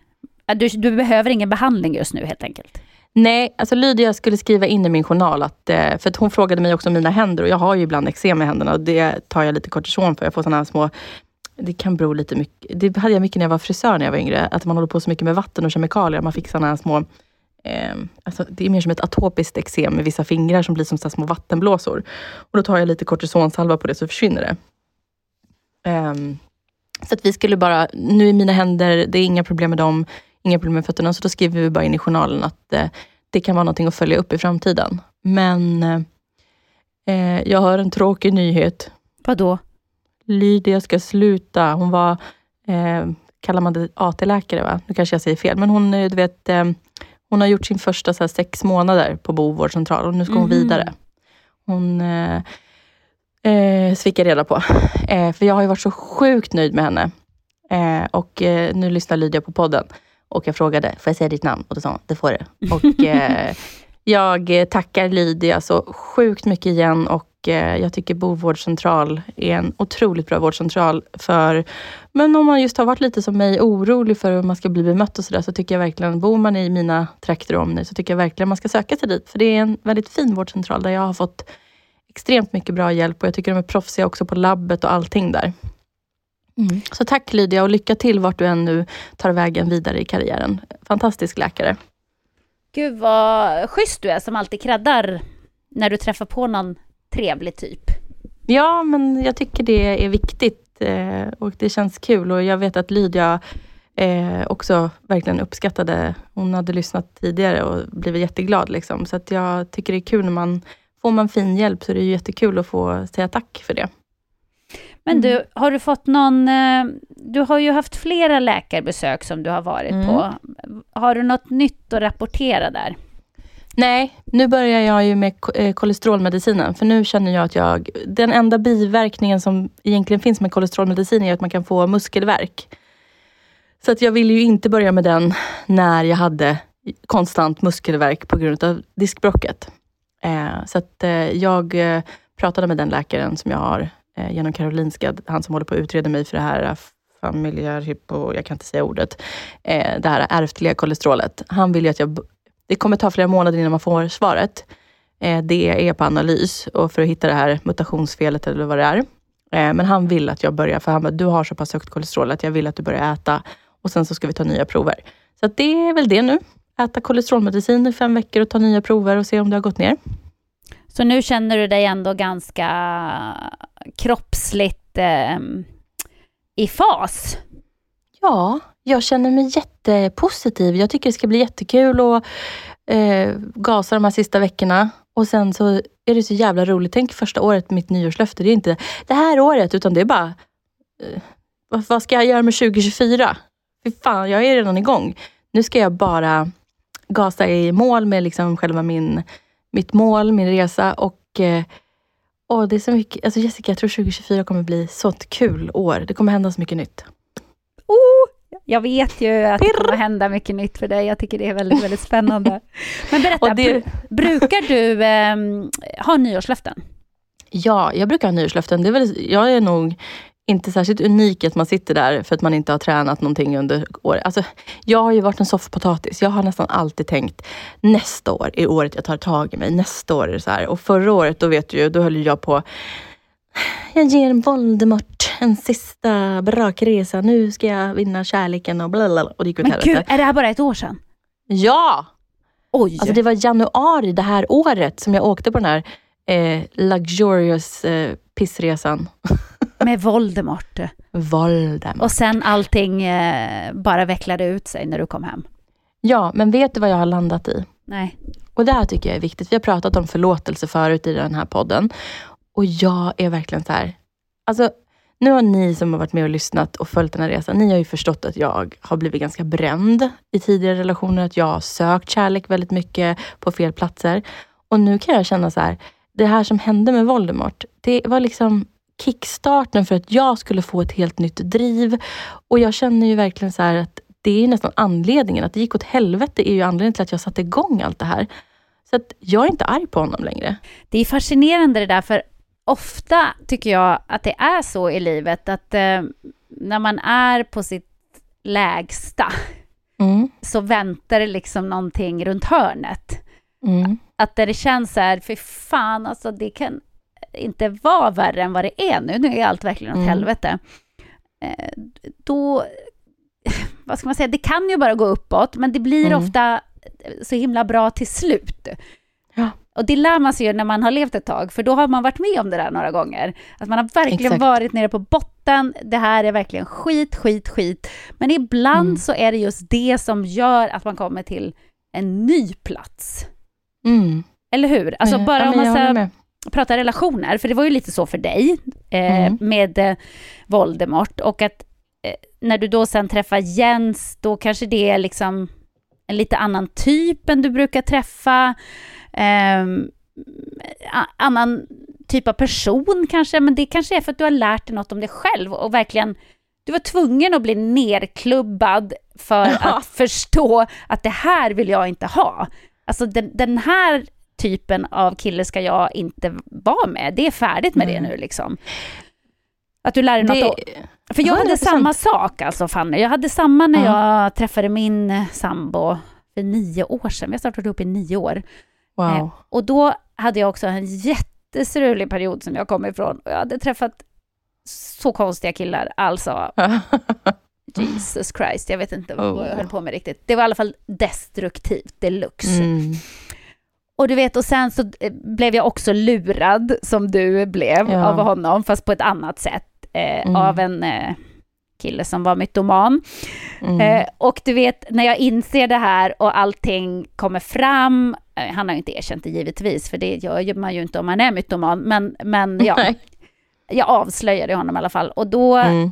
äh, Du, du behöver ingen behandling just nu helt enkelt. Nej, alltså Lydia skulle skriva in i min journal att, eh, för att hon frågade mig också om mina händer och jag har ju ibland eksem i händerna och det tar jag lite kortison för. Jag får sådana här små, det kan bero lite mycket, det hade jag mycket när jag var frisör när jag var yngre, att man håller på så mycket med vatten och kemikalier. Man fick sådana här små, eh, alltså det är mer som ett atopiskt eksem med vissa fingrar som blir som så små vattenblåsor. Och då tar jag lite kortisonsalva på det så försvinner det. Ehm, så att vi skulle bara, nu är mina händer, det är inga problem med dem, inga problem med fötterna, så då skriver vi bara in i journalen att eh, det kan vara någonting att följa upp i framtiden. Men eh, jag har en tråkig nyhet. Vad då? Lydia ska sluta. Hon var, eh, kallar man det AT-läkare va? Nu kanske jag säger fel, men hon, eh, du vet, eh, hon har gjort sin första så här, sex månader på Bo vårdcentral och nu ska hon Mhm. vidare. Hon eh, fick jag reda på. Eh, för jag har ju varit så sjukt nöjd med henne. Eh, och eh, nu lyssnar Lydia på podden. Och jag frågade, får jag säga ditt namn? Och då sa hon, det får du. Och eh, jag eh, tackar Lydia så sjukt mycket igen och eh, jag tycker Bo vårdcentral är en otroligt bra vårdcentral för, men om man just har varit lite som mig orolig för hur man ska bli bemött och sådär, så tycker jag verkligen, bor man i mina trakter och omnejd, så tycker jag verkligen man ska söka sig dit. För det är en väldigt fin vårdcentral där jag har fått extremt mycket bra hjälp och jag tycker de är proffsiga också på labbet och allting där. Mm. Så tack Lydia och lycka till vart du än nu tar vägen vidare i karriären. Fantastisk läkare. Gud vad schysst du är som alltid kreddar när du träffar på någon trevlig typ. Ja, men jag tycker det är viktigt eh, och det känns kul och jag vet att Lydia eh, också verkligen uppskattade, hon hade lyssnat tidigare och blivit jätteglad. Liksom. Så att jag tycker det är kul när man får man fin hjälp så är det ju jättekul att få säga tack för det. Men du, har du fått någon... eh, Du har ju haft flera läkarbesök som du har varit Mm. på. Har du något nytt att rapportera där? Nej, nu börjar jag ju med eh, kolesterolmedicinen. För nu känner jag att jag... Den enda biverkningen som egentligen finns med kolesterolmedicin är att man kan få muskelvärk. Så att jag ville ju inte börja med den när jag hade konstant muskelvärk på grund av diskbrocket. Eh, så att eh, jag eh, pratade med den läkaren som jag har eh, genom Karolinska, han som håller på att utreda mig för det här eh, familjär hypo, jag kan inte säga ordet, eh, det här ärftliga kolesterolet. Han vill ju att jag det kommer ta flera månader innan man får svaret. Eh, det är på analys och för att hitta det här mutationsfelet eller vad det är. Eh, men han vill att jag börjar, för han bara, du har så pass högt kolesterol att jag vill att du börjar äta och sen så ska vi ta nya prover. Så att det är väl det nu. Äta kolesterolmedicin i fem veckor och ta nya prover och se om det har gått ner. Så nu känner du dig ändå ganska kroppsligt eh, i fas? Ja, jag känner mig jättepositiv. Jag tycker det ska bli jättekul att eh, gasa de här sista veckorna. Och sen så är det så jävla roligt. Tänk första året, mitt nyårslöfte. Det är inte det här året, utan det är bara, eh, vad, ska jag göra med 2024? Fy fan, jag är redan igång. Nu ska jag bara gasa i mål med liksom själva min, mitt mål, min resa. Och eh, åh, det är så mycket. Alltså Jessica, jag tror 2024 kommer bli så ett kul år. Det kommer hända så mycket nytt. Oh, jag vet ju att det kommer hända mycket nytt för dig. Jag tycker det är väldigt, väldigt spännande. Men berätta, det- bru- brukar du eh, ha nyårslöften? Ja, jag brukar ha nyårslöften. Det är väl, jag är nog inte särskilt unik att man sitter där för att man inte har tränat någonting under året. Alltså, jag har ju varit en soffpotatis. Jag har nästan alltid tänkt nästa år är året jag tar tag i mig. Nästa år är det så här. Och förra året, då vet du ju, då höll jag på jag ger Voldemort en sista brakresa. Nu ska jag vinna kärleken och blablabla. Och det gick åt Men helvete. gud, är det här bara ett år sedan? Ja! Oj! Alltså det var januari det här året som jag åkte på den här eh, luxurious eh, pissresan. Med Voldemort. Voldemort. Och sen allting eh, bara vecklade ut sig när du kom hem. Ja, men vet du vad jag har landat i? Nej. Och det här tycker jag är viktigt. Vi har pratat om förlåtelse förut i den här podden. Och jag är verkligen så här, alltså nu har ni som har varit med och lyssnat och följt den här resan, ni har ju förstått att jag har blivit ganska bränd i tidigare relationer, att jag har sökt kärlek väldigt mycket på fel platser. Och nu kan jag känna så här, det här som hände med Voldemort, det var liksom kickstarten för att jag skulle få ett helt nytt driv. Och jag känner ju verkligen så att det är nästan anledningen. Att det gick åt helvete är ju anledningen till att jag satte igång allt det här. Så att jag är inte arg på honom längre. Det är fascinerande det där, för ofta tycker jag att det är så i livet att eh, när man är på sitt lägsta Mm. så väntar det liksom någonting runt hörnet. Mm. Att där det känns så här, för fan alltså det kan inte vara värre än vad det är nu. Nu är allt verkligen åt Mm. helvete. Eh, då, vad ska man säga, det kan ju bara gå uppåt, men det blir Mm. ofta så himla bra till slut. Ja. Och det lär man sig ju när man har levt ett tag, för då har man varit med om det där några gånger. Att man har verkligen Exakt. varit nere på botten, det här är verkligen skit, skit, skit. Men ibland Mm. så är det just det som gör att man kommer till en ny plats. Mm. Eller hur? Alltså Ja, bara men om man med. Prata relationer, för det var ju lite så för dig eh, Mm. med eh, Voldemort och att eh, när du då sen träffar Jens, då kanske det är liksom en lite annan typ än du brukar träffa. Ehm, annan typ av person kanske, men det kanske är för att du har lärt dig något om dig själv och verkligen du var tvungen att bli nerklubbad för Ja. att förstå att det här vill jag inte ha. Alltså den, den här typen av kille ska jag inte vara med. Det är färdigt med det Mm. nu liksom. Att du lär dig något. Det, då. För jag hade 100%. samma sak alltså Fanny. Jag hade samma när Ja. jag träffade min sambo för nio år sedan. Vi har startat upp i nio år. wow. Eh, och då hade jag också en jättestrulig period som jag kom ifrån. Och jag hade träffat så konstiga killar. Alltså, Jesus Christ, jag vet inte vad jag Oh. höll på med riktigt. Det var i alla fall destruktivt deluxe. mm. Och du vet, och sen så eh, blev jag också lurad, som du blev, Ja. av honom, fast på ett annat sätt. Eh, Mm. Av en eh, kille som var mytoman. Mm. Eh, och du vet, när jag inser det här och allting kommer fram, eh, han har ju inte erkänt det givetvis, för det gör man ju inte om man är mytoman, men, men ja, Nej. jag avslöjade honom i alla fall. Och då Mm.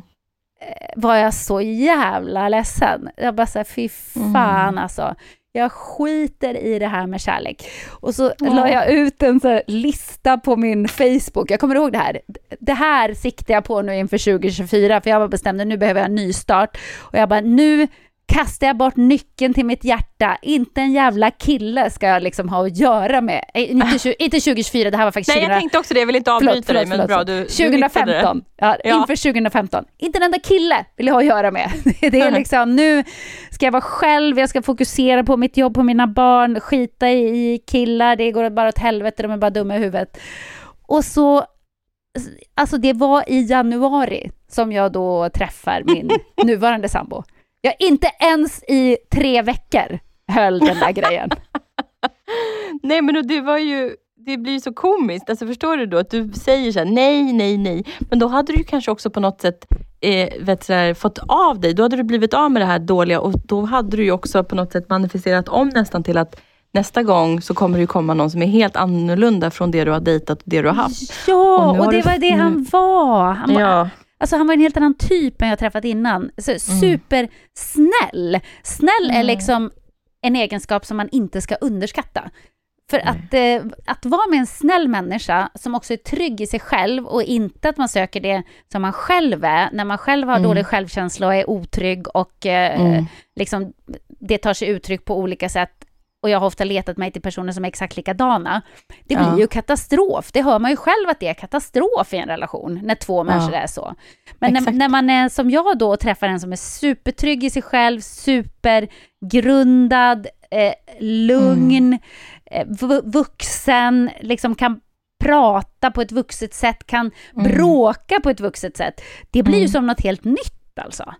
eh, var jag så jävla ledsen. Jag bara såhär, fy fan Mm. alltså. Jag skiter i det här med kärlek. Och så Ja. la jag ut en så lista på min Facebook. Jag kommer ihåg det här. Det här siktar jag på nu inför 2024, för jag var bestämd nu behöver jag en ny start. Och jag bara, nu kastar jag bort nyckeln till mitt hjärta. Inte en jävla kille ska jag liksom ha att göra med. Eh, Inte, inte 2024, det här var faktiskt Nej, 2000 jag tänkte också det. Jag vill inte avbryta dig, men bra. Du, du hittade det. 2015. Ja, Ja. Inför 2015. Inte en enda kille vill jag ha att göra med. Det är liksom, nu ska jag vara själv, jag ska fokusera på mitt jobb, på mina barn, skita i killar, det går bara åt helvete, de är bara dumma i huvudet. Och så, alltså det var i januari som jag då träffar min nuvarande sambo. Jag inte ens i tre veckor höll den där grejen. Nej, men det var ju det blir ju så komiskt. Alltså förstår du då att du säger så här, nej, nej, nej. Men då hade du kanske också på något sätt eh, vet du, här, fått av dig. Då hade du blivit av med det här dåliga och då hade du ju också på något sätt manifesterat om nästan till att nästa gång så kommer det ju komma någon som är helt annorlunda från det du har dejtat och det du har haft. Ja, Och och, det du- var det han var. Han Ja. Alltså han var en helt annan typ än jag träffat innan. Så supersnäll. Snäll är Mm. liksom en egenskap som man inte ska underskatta. För att, eh, att vara med en snäll människa som också är trygg i sig själv och inte att man söker det som man själv är, när man själv har Mm. dålig självkänsla och är otrygg och eh, Mm. liksom, det tar sig uttryck på olika sätt. Och jag har ofta letat mig till personer som är exakt likadana. Det blir Ja. ju katastrof. Det hör man ju själv att det är katastrof i en relation, när två människor är så. Men när, när man är som jag då och träffar en som är supertrygg i sig själv, supergrundad, eh, lugn, Mm. eh, vu- vuxen, liksom kan prata på ett vuxet sätt, kan Mm. bråka på ett vuxet sätt. Det blir ju Mm. som något helt nytt alltså.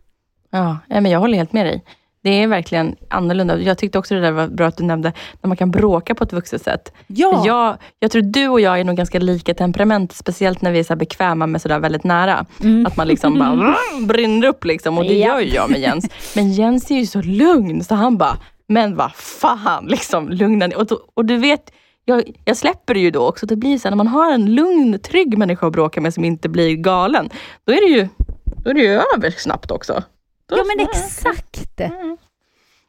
Ja, ja, men jag håller helt med dig. Det är verkligen annorlunda. Jag tyckte också det där var bra att du nämnde, när man kan bråka på ett vuxet sätt. Ja. Jag, jag tror du och jag är nog ganska lika temperament, speciellt när vi är så bekväma med sådär väldigt nära. Att man liksom bara brinner upp liksom, och det Ja. gör ju jag med Jens. Men Jens är ju så lugn, så han bara, men vad fan, liksom, lugna ner. och, och du vet, jag, jag släpper det ju då också. Det blir så här, när man har en lugn, trygg människa att bråka med som inte blir galen, då är det ju, då är det ju över snabbt också. Då, Ja men exakt.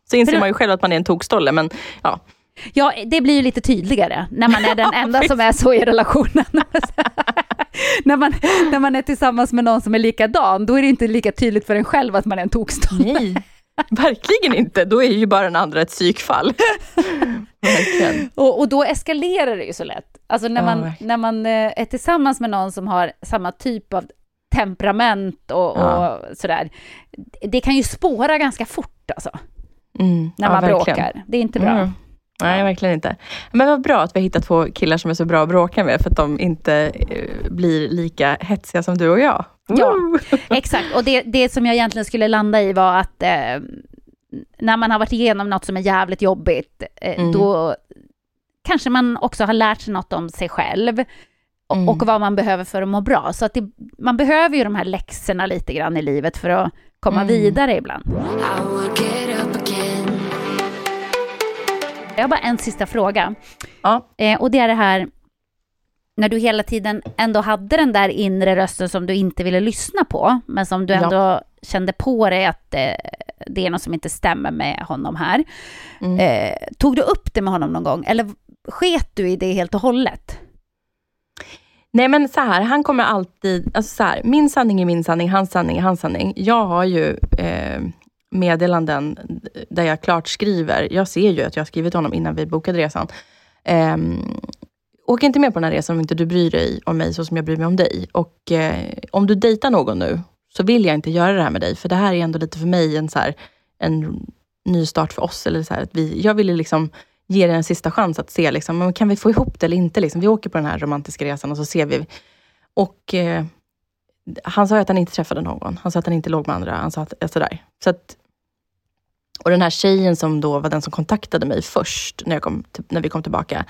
Så inser man ju själv att man är en tokstolle, men ja. Ja, det blir ju lite tydligare när man är den enda som är så i relationen. när, man, när man är tillsammans med någon som är likadan, då är det inte lika tydligt för en själv att man är en tokstolle. Nej, verkligen inte. Då är ju bara den andra ett psykfall. Och, och då eskalerar det ju så lätt. Alltså när man, verkligen. när man eh, är tillsammans med någon som har samma typ av temperament och, Ja. och sådär. Det kan ju spåra ganska fort alltså, Mm, när ja, man verkligen. bråkar. Det är inte bra. Mm. Nej, verkligen inte. Men vad bra att vi har hittat två killar som är så bra att bråka med, för att de inte eh, blir lika hetsiga som du och jag. Ja. Exakt, och det, det som jag egentligen skulle landa i var att eh, när man har varit igenom något som är jävligt jobbigt, eh, Mm. då kanske man också har lärt sig något om sig själv Mm. och vad man behöver för att må bra. Så att det, man behöver ju de här läxorna lite grann i livet för att komma Mm. vidare ibland. Jag har bara en sista fråga. Ja. Eh, och det är det här, när du hela tiden ändå hade den där inre rösten som du inte ville lyssna på, men som du Ja. ändå kände på dig att eh, det är något som inte stämmer med honom här. Mm. Eh, tog du upp det med honom någon gång, eller sket du i det helt och hållet? Nej men så här, han kommer alltid, alltså så här, min sanning är min sanning, hans sanning är hans sanning. Jag har ju eh, meddelanden där jag klart skriver, jag ser ju att jag har skrivit honom innan vi bokade resan. Eh, åk inte med på den här resan om inte du bryr dig om mig så som jag bryr mig om dig. Och eh, om du dejtar någon nu, så vill jag inte göra det här med dig, för det här är ändå lite för mig en, så här, en ny start för oss. Eller så här, att vi, jag ville liksom ge det en sista chans att se, liksom, kan vi få ihop det eller inte? Liksom? Vi åker på den här romantiska resan och så ser vi. Och eh, Han sa att han inte träffade någon. Han sa att han inte låg med andra. Han sa att, eh, sådär. Så att, och den här tjejen som då var den som kontaktade mig först, när, jag kom, när vi kom tillbaka.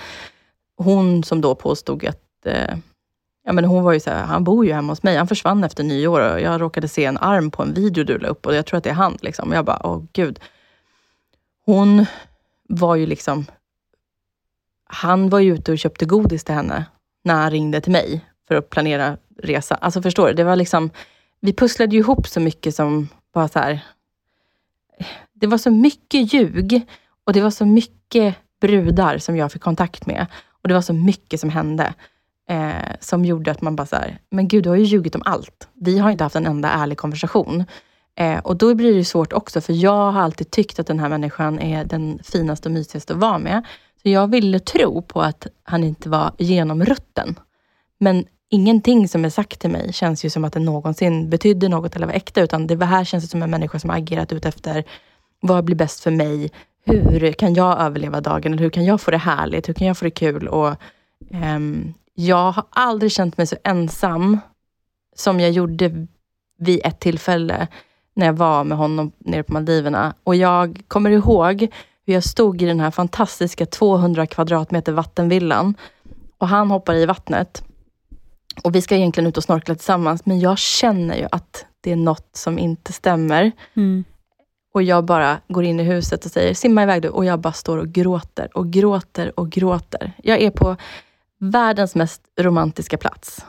Hon som då påstod att eh, Ja, men hon var ju så här, han bor ju hemma hos mig. Han försvann efter nyår och jag råkade se en arm på en video du la upp och jag tror att det är han. Liksom. Jag bara, åh gud. Hon var ju liksom... Han var ju ute och köpte godis till henne när han ringde till mig för att planera resa. Alltså förstår du? Det var liksom, vi pusslade ju ihop så mycket som bara så här... Det var så mycket ljug och det var så mycket brudar som jag fick kontakt med. Och det var så mycket som hände. Eh, som gjorde att man bara så här, men gud du har ju ljugit om allt. Vi har inte haft en enda ärlig konversation. Eh, och då blir det svårt också, för jag har alltid tyckt att den här människan är den finaste och mysigaste att vara med. Så jag ville tro på att han inte var genomrutten. Men ingenting som är sagt till mig känns ju som att det någonsin betydde något eller var äkta, utan det här känns som en människa som har agerat ut efter vad blir bäst för mig? Hur kan jag överleva dagen? Eller hur kan jag få det härligt? Hur kan jag få det kul? Och, ehm, jag har aldrig känt mig så ensam som jag gjorde vid ett tillfälle när jag var med honom nere på Maldiverna. Och jag kommer ihåg hur jag stod i den här fantastiska 200 kvadratmeter vattenvillan och han hoppar i vattnet. Och vi ska egentligen ut och snorkla tillsammans, men jag känner ju att det är något som inte stämmer. Och jag bara går in i huset och säger, simma iväg du. Och jag bara står och gråter och gråter och gråter. Jag är på världens mest romantiska plats.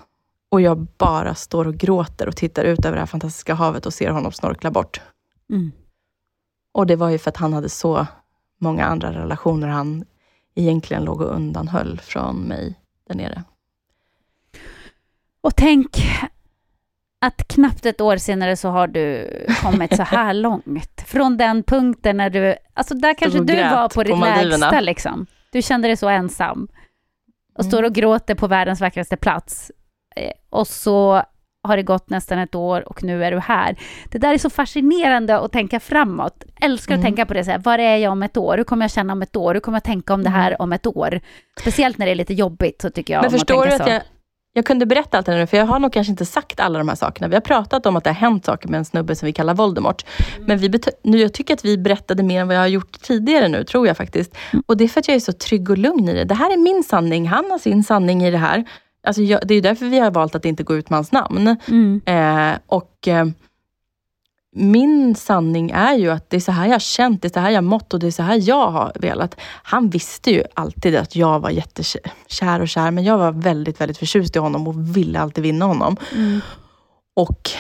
Och jag bara står och gråter och tittar ut över det här fantastiska havet och ser honom snorkla bort. Mm. Och det var ju för att han hade så många andra relationer han egentligen låg och undanhöll från mig där nere. Och tänk att knappt ett år senare så har du kommit så här långt. Från den punkten när du, alltså där kanske du var på, på ditt Maldiverna. lägsta liksom. Du kände dig så ensam. Och står och gråter på världens vackraste plats. Eh, Och så har det gått nästan ett år och nu är du här. Det där är så fascinerande att tänka framåt. Älskar att Mm. tänka på det så här, var är jag om ett år? Hur kommer jag känna om ett år? Hur kommer jag tänka om det här om ett år? Speciellt när det är lite jobbigt så tycker jag Men om att förstår tänka du att så. jag jag kunde berätta allt det nu, för jag har nog kanske inte sagt alla de här sakerna. Vi har pratat om att det har hänt saker med en snubbe som vi kallar Voldemort. Mm. Men vi nu, jag tycker att vi berättade mer än vad jag har gjort tidigare nu, tror jag faktiskt. Och det är för att jag är så trygg och lugn i det. Det här är min sanning, han har sin sanning i det här. Alltså jag, det är därför vi har valt att inte gå ut med hans namn. Mm. Eh, och eh, min sanning är ju att det är så här jag har känt, det är så här jag mått och det är så här jag har velat. Han visste ju alltid att jag var jättekär och kär, men jag var väldigt, väldigt förtjust i honom och ville alltid vinna honom. Och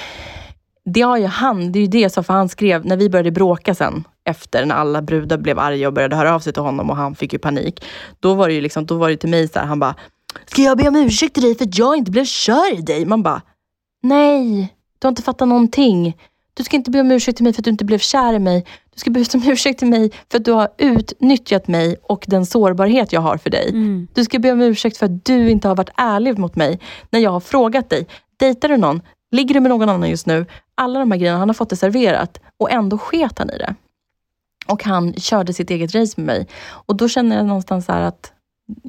det har ju han, det är ju det som för han skrev, när vi började bråka sen, efter när alla brudar blev arga och började höra av sig till honom och han fick ju panik. Då var det ju liksom, då var det till mig så här, han bara, ska jag be om ursäkt till dig för att jag inte blev kär i dig? Man bara, nej, du har inte fattat någonting. Du ska inte be om ursäkt till mig för att du inte blev kär i mig. Du ska be om ursäkt till mig för att du har utnyttjat mig och den sårbarhet jag har för dig. Mm. Du ska be om ursäkt för att du inte har varit ärlig mot mig när jag har frågat dig. Dejtar du någon? Ligger du med någon annan just nu? Alla de här grejerna, han har fått det serverat och ändå sket han i det. Och han körde sitt eget race med mig. Och då känner jag någonstans så här att,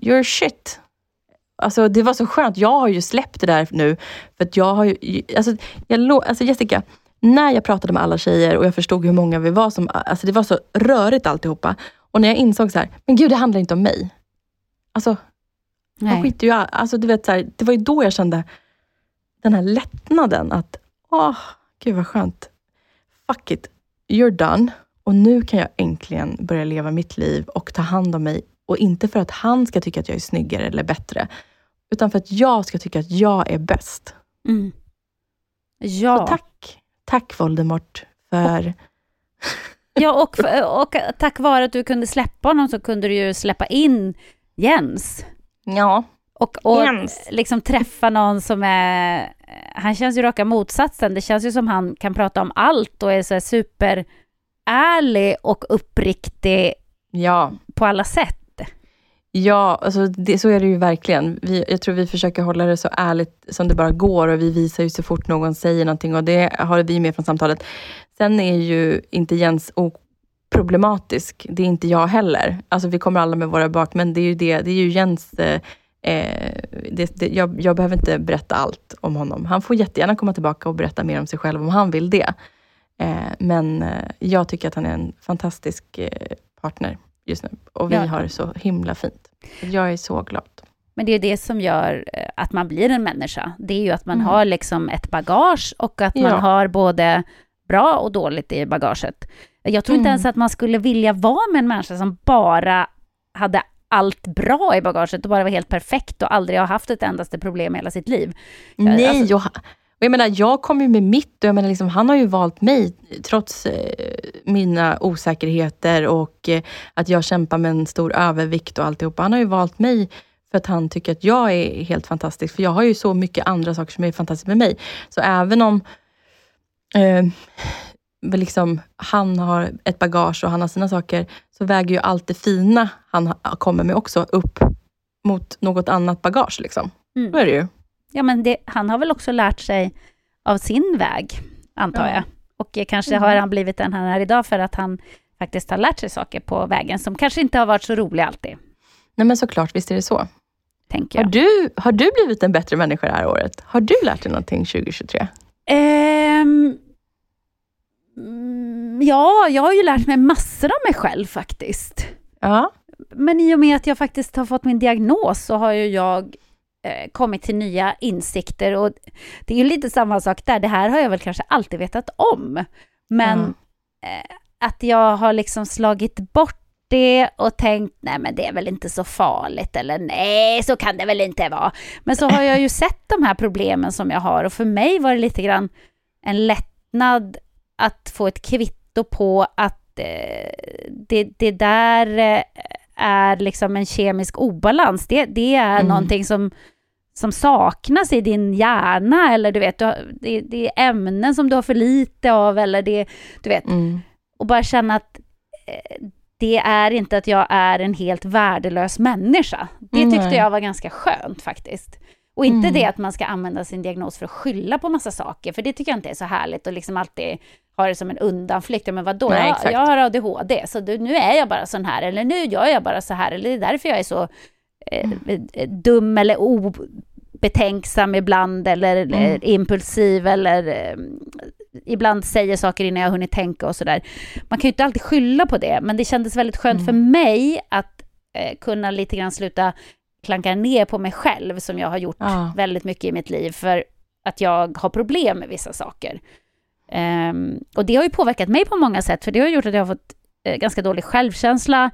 you're shit. Alltså det var så skönt. Jag har ju släppt det där nu. För att jag har ju, alltså, jag, alltså Jessica, när jag pratade med alla tjejer och jag förstod hur många vi var, som, alltså det var så rörigt alltihopa. Och när jag insåg så här, men gud det handlar inte om mig. Alltså, jag Nej. skiter ju alltså, du vet, så här, Det var ju då jag kände den här lättnaden att, åh, gud vad skönt. Fuck it, you're done. Och nu kan jag äntligen börja leva mitt liv och ta hand om mig. Och inte för att han ska tycka att jag är snyggare eller bättre, utan för att jag ska tycka att jag är bäst. Mm. Ja. Så tack, tack Voldemort för... Ja, och, och tack vare att du kunde släppa honom så kunde du ju släppa in Jens. Ja, Och, och Jens. liksom träffa någon som är... Han känns ju raka motsatsen. Det känns ju som han kan prata om allt och är så här superärlig och uppriktig ja. på alla sätt. Ja, alltså det, så är det ju verkligen. Vi, jag tror vi försöker hålla det så ärligt som det bara går och vi visar ju så fort någon säger någonting och det har vi med från samtalet. Sen är ju inte Jens oproblematisk. Det är inte jag heller. Alltså vi kommer alla med våra bak, men det är ju, det, det är ju Jens eh, eh det, det, jag, jag behöver inte berätta allt om honom. Han får jättegärna komma tillbaka och berätta mer om sig själv om han vill det. Eh, men eh, jag tycker att han är en fantastisk eh, partner just nu. Och vi Ja. har det så himla fint. Jag är så glad. Men det är det som gör eh, att man blir en människa. Det är ju att man Mm. har liksom ett bagage och att man Ja. har både bra och dåligt i bagaget. Jag tror inte Mm. ens att man skulle vilja vara med en människa som bara hade allt bra i bagaget och bara var helt perfekt och aldrig har haft ett endaste problem i hela sitt liv. Nej, alltså- och, jag menar, jag kom ju med mitt och jag menar, liksom, han har ju valt mig trots eh, mina osäkerheter och eh, att jag kämpar med en stor övervikt och alltihopa. Han har ju valt mig för att han tycker att jag är helt fantastisk. För jag har ju så mycket andra saker som är fantastiskt med mig. Så även om eh, liksom, han har ett bagage och han har sina saker, så väger ju allt det fina han ha- kommer med också upp mot något annat bagage. Liksom. Mm. Så är det ju. Ja, men det, han har väl också lärt sig av sin väg, antar Ja. jag. Och kanske Mm. har han blivit den han är idag för att han faktiskt har lärt sig saker på vägen som kanske inte har varit så roliga alltid, Nej men såklart, visst är det så. tänker Har jag. du, har du blivit en bättre människa det här året? Har du lärt dig någonting 2023? Ehm, mm, ja, jag har ju lärt mig massor av mig själv faktiskt. Ja. Men i och med att jag faktiskt har fått min diagnos så har ju jag kommit till nya insikter och det är ju lite samma sak där. Det här har jag väl kanske alltid vetat om. Men Mm. eh, att jag har liksom slagit bort det och tänkt nej men det är väl inte så farligt eller nej så kan det väl inte vara. Men så har jag ju sett de här problemen som jag har och för mig var det lite grann en lättnad att få ett kvitto på att eh, det, det där eh, är liksom en kemisk obalans. Det, det är Mm. någonting som, som saknas i din hjärna eller du vet, du har, det, det är ämnen som du har för lite av eller det, du vet, Mm. och bara känna att eh, det är inte att jag är en helt värdelös människa. Det tyckte Nej. jag var ganska skönt faktiskt. Och inte Mm. det att man ska använda sin diagnos för att skylla på massa saker, för det tycker jag inte är så härligt och liksom alltid ha det som en undanflykt. Men vadå, Nej, jag, jag har ADHD, så du, nu är jag bara sån här, eller nu gör jag bara så här, eller det är därför jag är så eh, Mm. eh, dum eller betänksam ibland eller, eller Mm. impulsiv eller eh, ibland säger saker innan jag hunnit tänka och sådär. Man kan ju inte alltid skylla på det, men det kändes väldigt skönt för mig att eh, kunna lite grann sluta klanka ner på mig själv som jag har gjort Ja. väldigt mycket i mitt liv för att jag har problem med vissa saker. Ehm, och det har ju påverkat mig på många sätt, för det har gjort att jag har fått eh, ganska dålig självkänsla.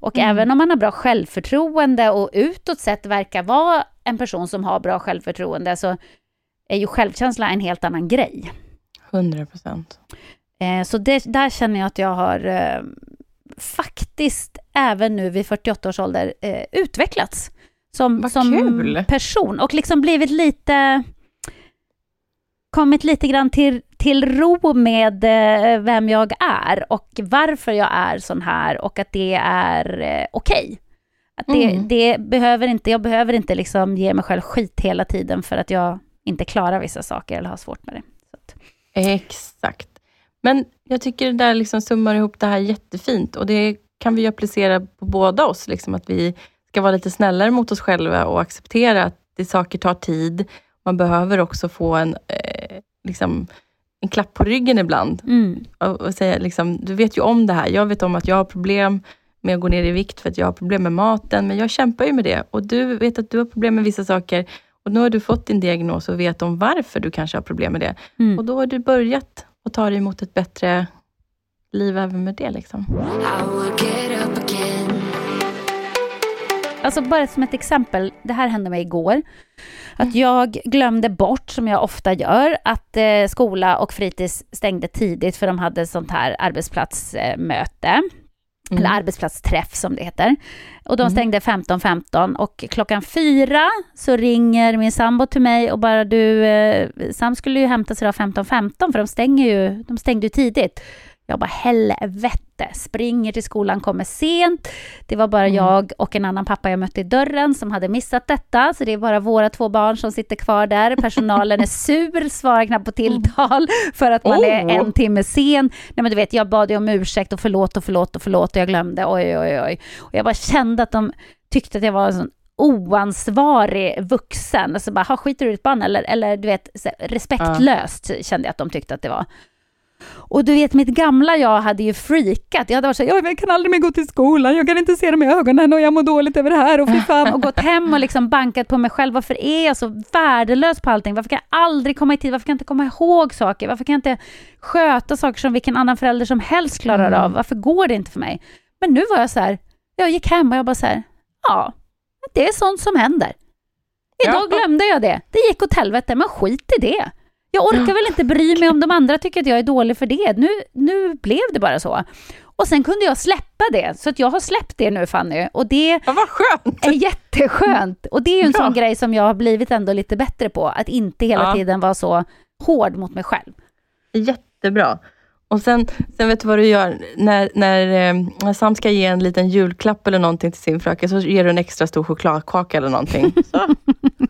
Och Mm. även om man har bra självförtroende och utåt sett verkar vara en person som har bra självförtroende, så är ju självkänsla en helt annan grej. 100 procent. Eh, så det, där känner jag att jag har eh, faktiskt även nu vid 48 års ålder eh, utvecklats som, som person och liksom blivit lite kommit lite grann till, till ro med eh, vem jag är och varför jag är sån här och att det är eh, okej. Att det, Mm. det behöver inte, jag behöver inte liksom ge mig själv skit hela tiden för att jag inte klarar vissa saker eller har svårt med det. Exakt. Men jag tycker det där liksom summar ihop det här jättefint och det kan vi ju applicera på båda oss. Liksom, att vi ska vara lite snällare mot oss själva och acceptera att det saker tar tid. Man behöver också få en, eh, liksom, en klapp på ryggen ibland mm, och, och säga liksom, du vet ju om det här. Jag vet om att jag har problem med att gå ner i vikt för att jag har problem med maten, men jag kämpar ju med det. Och du vet att du har problem med vissa saker och nu har du fått din diagnos och vet om varför du kanske har problem med det. mm. Och då har du börjat och ta dig emot ett bättre liv även med det. Liksom. Alltså bara som ett exempel, det här hände mig igår. Att jag glömde bort, som jag ofta gör, att eh, skola och fritids stängde tidigt för de hade sånt här arbetsplatsmöte. Eller arbetsplatsträff som det heter. Och de Mm. stängde 15.15 och klockan fyra så ringer min sambo till mig och bara du, eh, Sam skulle ju hämtas idag 15.15 för de stänger ju, de stängde ju tidigt. Jag bara helvete, springer till skolan, kommer sent. Det var bara Mm. jag och en annan pappa jag mötte i dörren som hade missat detta, så det är bara våra två barn som sitter kvar där. Personalen är sur, svarar knappt på tilltal för att man är Oh. en timme sen. Nej men du vet, jag bad ju om ursäkt och förlåt och förlåt och förlåt och jag glömde, oj oj oj. Och jag bara kände att de tyckte att jag var en sån oansvarig vuxen. Alltså bara, ha skiter du i ditt barn eller, eller du vet, respektlöst kände jag att de tyckte att det var. Och du vet, mitt gamla jag hade ju freakat. Jag hade varit så här, jag kan aldrig mer gå till skolan, jag kan inte se dem i ögonen och jag mår dåligt över det här och fy fan. Och gått hem och liksom bankat på mig själv. Varför är jag så värdelös på allting? Varför kan jag aldrig komma i tid? Varför kan jag inte komma ihåg saker? Varför kan jag inte sköta saker som vilken annan förälder som helst klarar Mm. av? Varför går det inte för mig? Men nu var jag så här, jag gick hem och jag bara så här, ja, det är sånt som händer. Idag glömde jag det. Det gick åt helvete, men skit i det. Jag orkar väl inte bry mig om de andra tycker att jag är dålig för det. Nu, nu blev det bara så. Och sen kunde jag släppa det, så att jag har släppt det nu Fanny. Och det Ja, vad skönt! är jätteskönt. Och det är ju en Bra. sån grej som jag har blivit ändå lite bättre på. Att inte hela Ja. tiden vara så hård mot mig själv. Jättebra. Och sen, sen vet du vad du gör? När, när, eh, när Sam ska ge en liten julklapp eller någonting till sin fröken, så ger du en extra stor chokladkaka eller någonting. Så.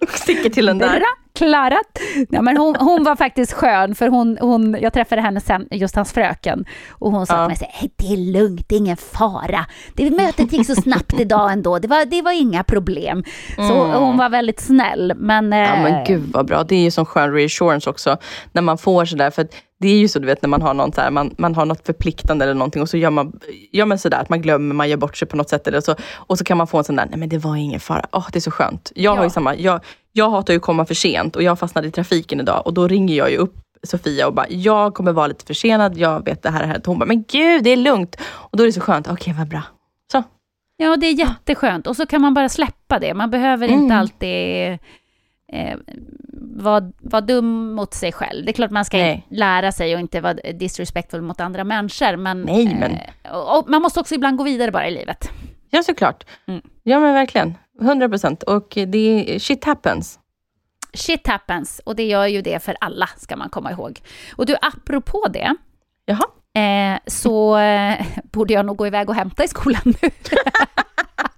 Sticker till den där. Bra, klarat! Ja, men hon, hon var faktiskt skön, för hon, hon, jag träffade henne sen, just hans fröken, och hon sa Ja. till mig så här, det är lugnt, det är ingen fara. Det mötet gick så snabbt idag ändå, det var, det var inga problem. Så hon var väldigt snäll. Men, Mm. Ja eh, men gud vad bra. Det är ju sån skön reassurance också. När man får sådär, för att det är ju så du vet när man har något, så här, man, man har något förpliktande eller någonting och så gör man, gör man sådär att man glömmer, man gör bort sig på något sätt. Eller så, och så kan man få en sån där, nej men det var ingen fara. Åh, det är så skönt. Jag har Ja. ju samma, jag, jag hatar ju att komma för sent och jag fastnade i trafiken idag och då ringer jag ju upp Sofia och bara, jag kommer vara lite försenad, jag vet det här, det här. Och hon bara, men gud det är lugnt. Och då är det så skönt, okej vad bra. Så. Ja, det är jätteskönt. Och så kan man bara släppa det. Man behöver Mm. inte alltid eh, vara, vara dum mot sig själv. Det är klart man ska Nej. lära sig och inte vara disrespectful mot andra människor. Men, Nej, men- Eh, och, och man måste också ibland gå vidare bara i livet. Ja såklart. Mm. Ja men verkligen. 100 procent. Och det är, shit happens. Shit happens, och det gör ju det för alla, ska man komma ihåg. Och du, apropå det, Jaha. eh, så eh, borde jag nog gå iväg och hämta i skolan nu.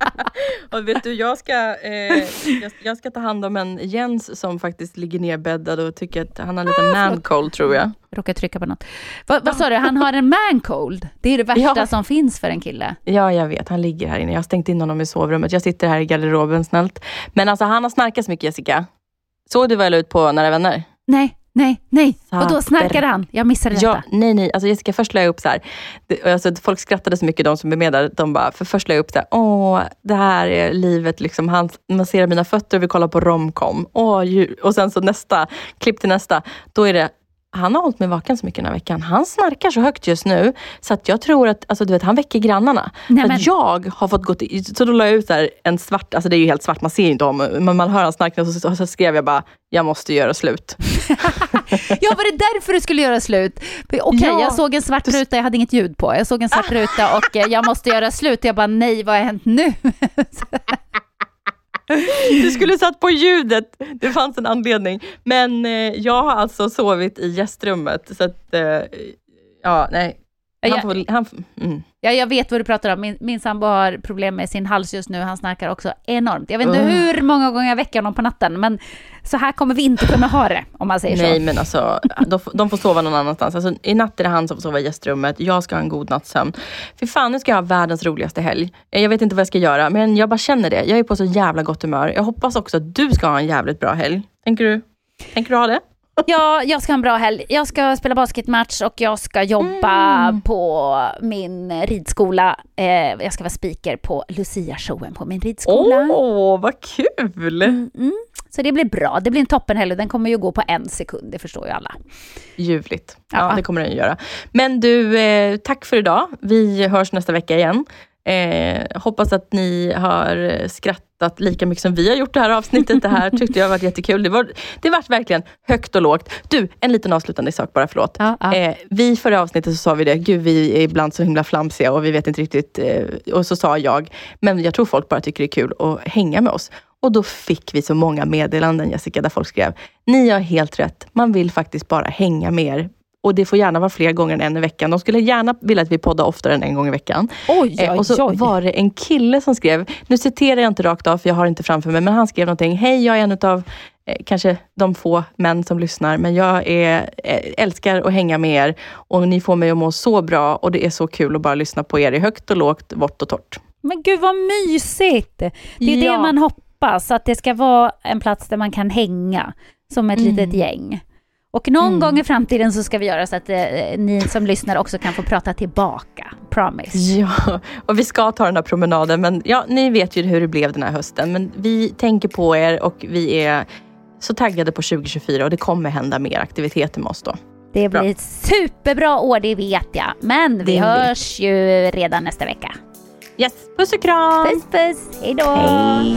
Och vet du, jag ska, eh, jag, jag ska ta hand om en Jens som faktiskt ligger nerbäddad och tycker att han har lite man cold tror jag. Råkar trycka på något. Vad, vad sa du, han har en man cold? Det är det värsta Ja. som finns för en kille. Ja, jag vet. Han ligger här inne. Jag har stängt in honom i sovrummet. Jag sitter här i garderoben snällt. Men alltså han har snarkat så mycket Jessica. Såg du vad jag la ut på Nära Vänner? Nej, nej, nej. Vadå, Sater. snarkade han? Jag missade detta. Ja, nej, nej. Alltså Jessica, först la jag upp så här. Det, alltså, folk skrattade så mycket, de som är med där. De bara, för först la jag upp så här, åh, det här är livet. Liksom. Han masserar mina fötter och vi kollar på romcom. Åh, och sen så nästa, klipp till nästa. Då är det, han har hållit mig vaken så mycket den här veckan. Han snarkar så högt just nu, så att jag tror att, alltså du vet, han väcker grannarna. Nej, men- att jag har fått gått i, så då la jag ut här, en svart, alltså det är ju helt svart, man ser ju inte om, men man hör han snarka och så, så skrev jag bara, jag måste göra slut. Ja, var det därför du skulle göra slut? Okej, Ja. jag såg en svart ruta, jag hade inget ljud på. Jag såg en svart ruta och eh, jag måste göra slut. Jag bara, nej, vad har hänt nu? Du skulle satt på ljudet. Det fanns en anledning. Men eh, jag har alltså sovit i gästrummet. Så att, eh, ja, nej. Han Jag- får, han, mm. Ja, jag vet vad du pratar om. Min, min sambo har problem med sin hals just nu. Han snarkar också enormt. Jag vet inte Ugh. hur många gånger jag väcker honom på natten, men så här kommer vi inte kunna ha det, om man säger Nej så. men alltså, de, får- de får sova någon annanstans. Alltså, I natt är det han som får sova i gästrummet. Jag ska ha en god natts sömn. Fy fan, nu ska jag ha världens roligaste helg. Eh, Jag vet inte vad jag ska göra, men jag bara känner det. Jag är på så jävla gott humör. Jag hoppas också att du ska ha en jävligt bra helg. Tänker du, tänker du ha det? Ja, jag ska ha en bra helg. Jag ska spela basketmatch och jag ska jobba Mm. på min ridskola. Eh, jag ska vara speaker på Lucia-showen på min ridskola. Åh, vad kul! Mm, mm. Så det blir bra. Det blir en toppenhelg den kommer ju gå på en sekund, det förstår ju alla. Ljuvligt. Ja, Ja. det kommer den göra. Men du, eh, tack för idag. Vi hörs nästa vecka igen. Eh, hoppas att ni har skrattat lika mycket som vi har gjort det här avsnittet. Det här tyckte jag var jättekul. Det var, det var verkligen högt och lågt. Du, en liten avslutande sak bara, förlåt. Ja, ja. Eh, vi förra avsnittet så sa vi det, gud vi är ibland så himla flamsiga och vi vet inte riktigt. Eh, och så sa jag, men jag tror folk bara tycker det är kul att hänga med oss. Och då fick vi så många meddelanden Jessica, där folk skrev, ni har helt rätt, man vill faktiskt bara hänga med er. Och det får gärna vara fler gånger än en i veckan. De skulle gärna vilja att vi poddar oftare än en gång i veckan. Oj, Eh, och så var det en kille som skrev, nu citerar jag inte rakt av för jag har inte framför mig, men han skrev någonting, hej jag är en av eh, kanske de få män som lyssnar, men jag är, eh, älskar att hänga med er och ni får mig att må så bra och det är så kul att bara lyssna på er i högt och lågt, vått och torrt. Men gud vad mysigt! Det är Ja. det man hoppas, att det ska vara en plats där man kan hänga som ett Mm. litet gäng. Och någon Mm. gång i framtiden så ska vi göra så att eh, ni som lyssnar också kan få prata tillbaka. Promise. Ja, och vi ska ta den här promenaden, men ja, ni vet ju hur det blev den här hösten. Men vi tänker på er och vi är så taggade på 2024 och det kommer hända mer aktiviteter med oss då. Det Bra. blir ett superbra år, det vet jag. Men vi Det hörs ju redan nästa vecka. Yes, puss och kram! Puss puss, hej då! Hej.